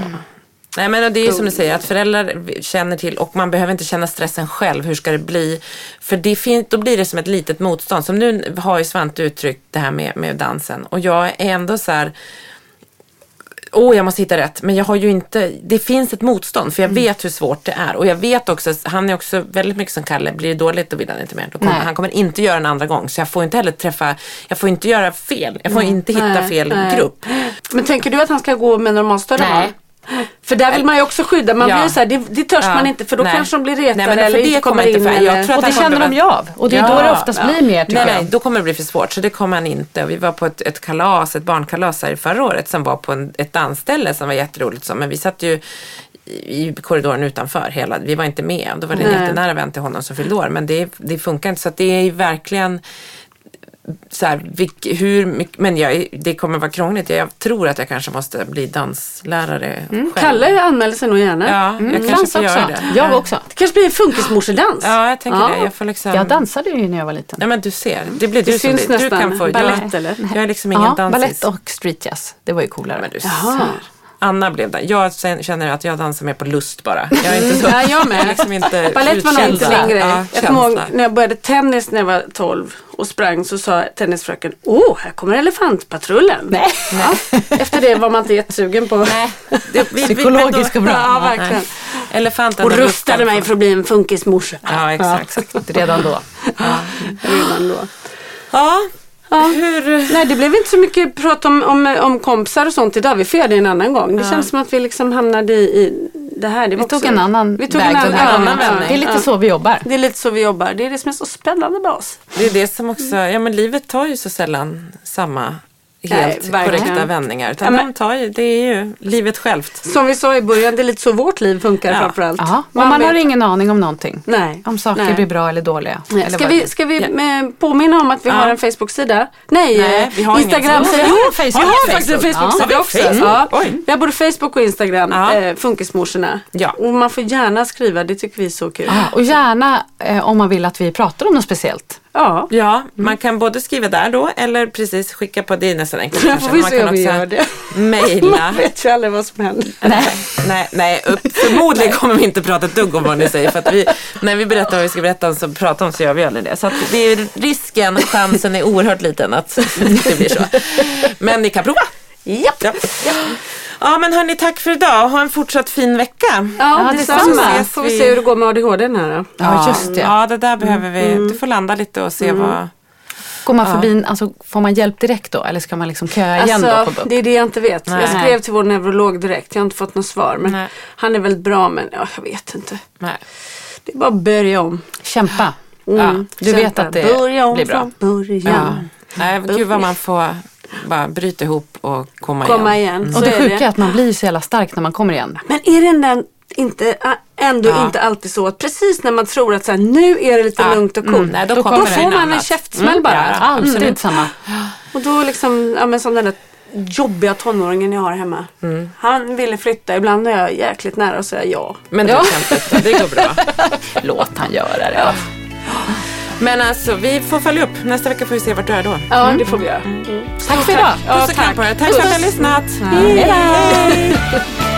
S2: Nej men det är ju som du säger att föräldrar känner till och man behöver inte känna stressen själv. Hur ska det bli? För det fin- då blir det som ett litet motstånd. Som nu har ju Svante uttryckt det här med, med dansen och jag är ändå så här Åh, jag måste hitta rätt. Men jag har ju inte, det finns ett motstånd för jag vet hur svårt det är. Och jag vet också, han är också väldigt mycket som Kalle, blir det dåligt då vill han inte mer. Då kommer,
S3: Nej.
S2: han kommer inte göra en andra gång. Så jag får inte heller träffa, jag får inte göra fel. Jag får inte hitta
S1: Nej,
S2: fel
S1: nej.
S2: grupp.
S1: Men tänker du att han ska gå med normalstörre
S2: Nej.
S1: För där vill man ju också skydda. Man
S2: Ja.
S1: blir så här, det, det törs
S2: Ja.
S1: man inte för då
S2: Nej.
S1: kanske de blir retade
S2: Nej, men
S1: eller
S2: det kommer inte
S1: in.
S2: för- jag
S1: eller...
S2: tror att
S3: Och det känner de ju av. Och det är då det oftast blir mer tycker
S2: nej,
S3: jag.
S2: nej, då kommer det bli för svårt. Så det kommer han inte. Och vi var på ett, ett kalas, ett barnkalas här förra året som var på en, ett dansställe som var jätteroligt. Så. Men vi satt ju i korridoren utanför hela, vi var inte med. Då var det en jättenära vän till honom som fyllde år. Men det, det funkar inte. Så att det är ju verkligen så här, vilk, hur mycket, men jag, det kommer vara krångligt. Jag tror att jag kanske måste bli danslärare själv.
S1: Kalle anmäler sig nog gärna.
S2: Ja, jag kanske
S3: Dans
S2: får göra
S3: också.
S2: det.
S3: Jag också.
S1: Det kanske blir en funkismorsedans.
S2: Ja, jag tänker
S1: Ja.
S2: det. Jag får liksom...
S3: Jag dansade ju när jag var liten.
S2: Ja men du ser, det blir
S1: Det
S2: du som
S1: syns.
S2: Du
S1: nästan.
S2: kan få,
S1: Ballett,
S2: jag,
S1: eller?
S2: Jag är liksom ingen
S3: Ja,
S2: dansis.
S3: balett och streetjazz. Det var ju coolare.
S2: Men du
S1: Jaha.
S2: Anna blev det. Jag känner att jag dansar mer på lust bara. Jag är inte så,
S1: Ja, jag med.
S2: liksom inte
S1: Balett var nog inte min grej.
S2: Ja,
S1: jag kommer ihåg när jag började tennis när jag var 12 och sprang så sa tennisfröken Åh, här kommer elefantpatrullen.
S3: Nej.
S1: Ja. Efter det var man inte jättesugen på.
S2: Nej, det, vi,
S3: Psykologiskt och bra.
S1: Ja, verkligen.
S2: Nej. Elefanten
S1: Och
S2: och
S1: rustade mig för att bli en funkismorsa.
S2: Ja, exakt.
S3: Redan då.
S1: Redan då.
S2: Ja, hur...
S1: Nej, det blev inte så mycket prat om, om, om kompisar och sånt idag. Vi får göra det en annan gång. Det känns som att vi liksom hamnade i, i det här. Det
S3: Vi tog
S1: också-
S3: en annan
S1: vi tog
S3: väg
S1: en annan,
S3: den här
S1: ja, ja.
S3: Det är lite
S1: ja.
S3: så vi jobbar.
S1: Det är lite så vi jobbar. Det är det som är så spännande med oss.
S2: Det är det som också, ja men livet tar ju så sällan samma helt
S1: Nej,
S2: korrekta vändningar. Utan
S1: Ja, men-
S2: de tar ju, det är ju livet självt.
S1: Som vi sa i början, det är lite så vårt liv funkar
S2: Ja.
S1: framförallt.
S3: Ja, och man har
S1: vet-
S3: ingen aning om någonting.
S1: Nej.
S3: Om saker
S1: Nej.
S3: blir bra eller dåliga.
S1: Nej.
S3: Eller
S1: Ska vi, ska vi
S2: Ja.
S1: eh, påminna om att vi
S2: Ja.
S1: har en Facebook-sida? Nej,
S2: Nej,
S1: eh,
S2: vi har.
S1: Instagram-sida.
S3: Jo, vi har
S1: vi faktiskt en
S3: Facebook.
S1: Facebook-sida
S2: Ja.
S1: också. Ja.
S2: Oj.
S1: Vi har både Facebook och Instagram,
S2: Ja.
S1: eh, Funkismorsorna.
S2: Ja.
S1: Och man får gärna skriva, det tycker vi är så kul.
S3: Ja, och gärna eh, om man vill att vi pratar om något speciellt.
S1: Ja.
S2: Ja, man kan både skriva där då eller precis skicka på, det är nästan enkelt <laughs>
S1: får vi
S2: Man
S1: se
S2: kan
S1: om vi
S2: också
S1: gör det.
S2: Mejla. <laughs>
S1: Man vet ju aldrig vad som händer.
S2: Nej, nej, nej upp, förmodligen kommer vi inte prata ett dugg om vad ni säger. För att vi, när vi berättar vad vi ska berätta så pratar om så gör vi aldrig det. Så att det är risken, chansen är oerhört liten att det blir så. Men ni kan prova.
S1: Japp.
S2: Ja, ja men hörni, tack för idag. Ha en fortsatt fin vecka.
S1: Ja,
S3: Ja,
S1: detsamma. Så får vi se hur det går med ADHD här då.
S3: Ja, just det.
S2: Ja, det där behöver vi. Du får landa lite och se vad...
S3: Går man förbi, alltså, får man hjälp direkt då? Eller ska man liksom köa igen då
S1: Alltså,
S3: på BUP?
S1: det är det jag inte vet. Jag
S2: Nej.
S1: skrev till vår neurolog direkt. Jag har inte fått något svar. Men
S2: Nej.
S1: han är väldigt bra men ja, jag vet inte.
S2: Nej.
S1: Det är bara att börja om.
S3: Kämpa.
S1: Mm.
S3: Ja, du vet
S1: Kämpa.
S3: att det
S1: börja om
S3: blir bra.
S1: från början.
S2: Ja. Nej, gud vad man får bara bryta ihop och komma,
S1: Komma
S2: igen.
S1: igen.
S3: Och
S1: Så
S3: det
S1: är
S3: sjuka är att man blir så jävla stark när man kommer igen.
S1: Men är det den inte, ändå
S2: Ja.
S1: inte alltid så att precis när man tror att så här, nu är det lite
S2: Ja.
S1: lugnt och
S2: Mm,
S1: coolt.
S2: nej, då
S1: då,
S2: kommer det
S1: får man en käftsmäll
S2: Mm,
S1: bara.
S2: ja, absolut.
S3: samma.
S1: Och då liksom, ja men som den där jobbiga tonåringen jag har hemma.
S2: Mm.
S1: Han ville flytta, ibland är jag jäkligt nära att säga ja.
S2: Men
S1: ja.
S2: flytta, det går bra. <laughs>
S3: Låt han göra det.
S2: Men alltså, vi får följa upp. Nästa vecka får vi se vart du är då.
S1: Ja, det får vi göra.
S3: Tack för idag.
S2: Puss och kram på er. Tack för att ni har lyssnat.
S3: Hej <laughs>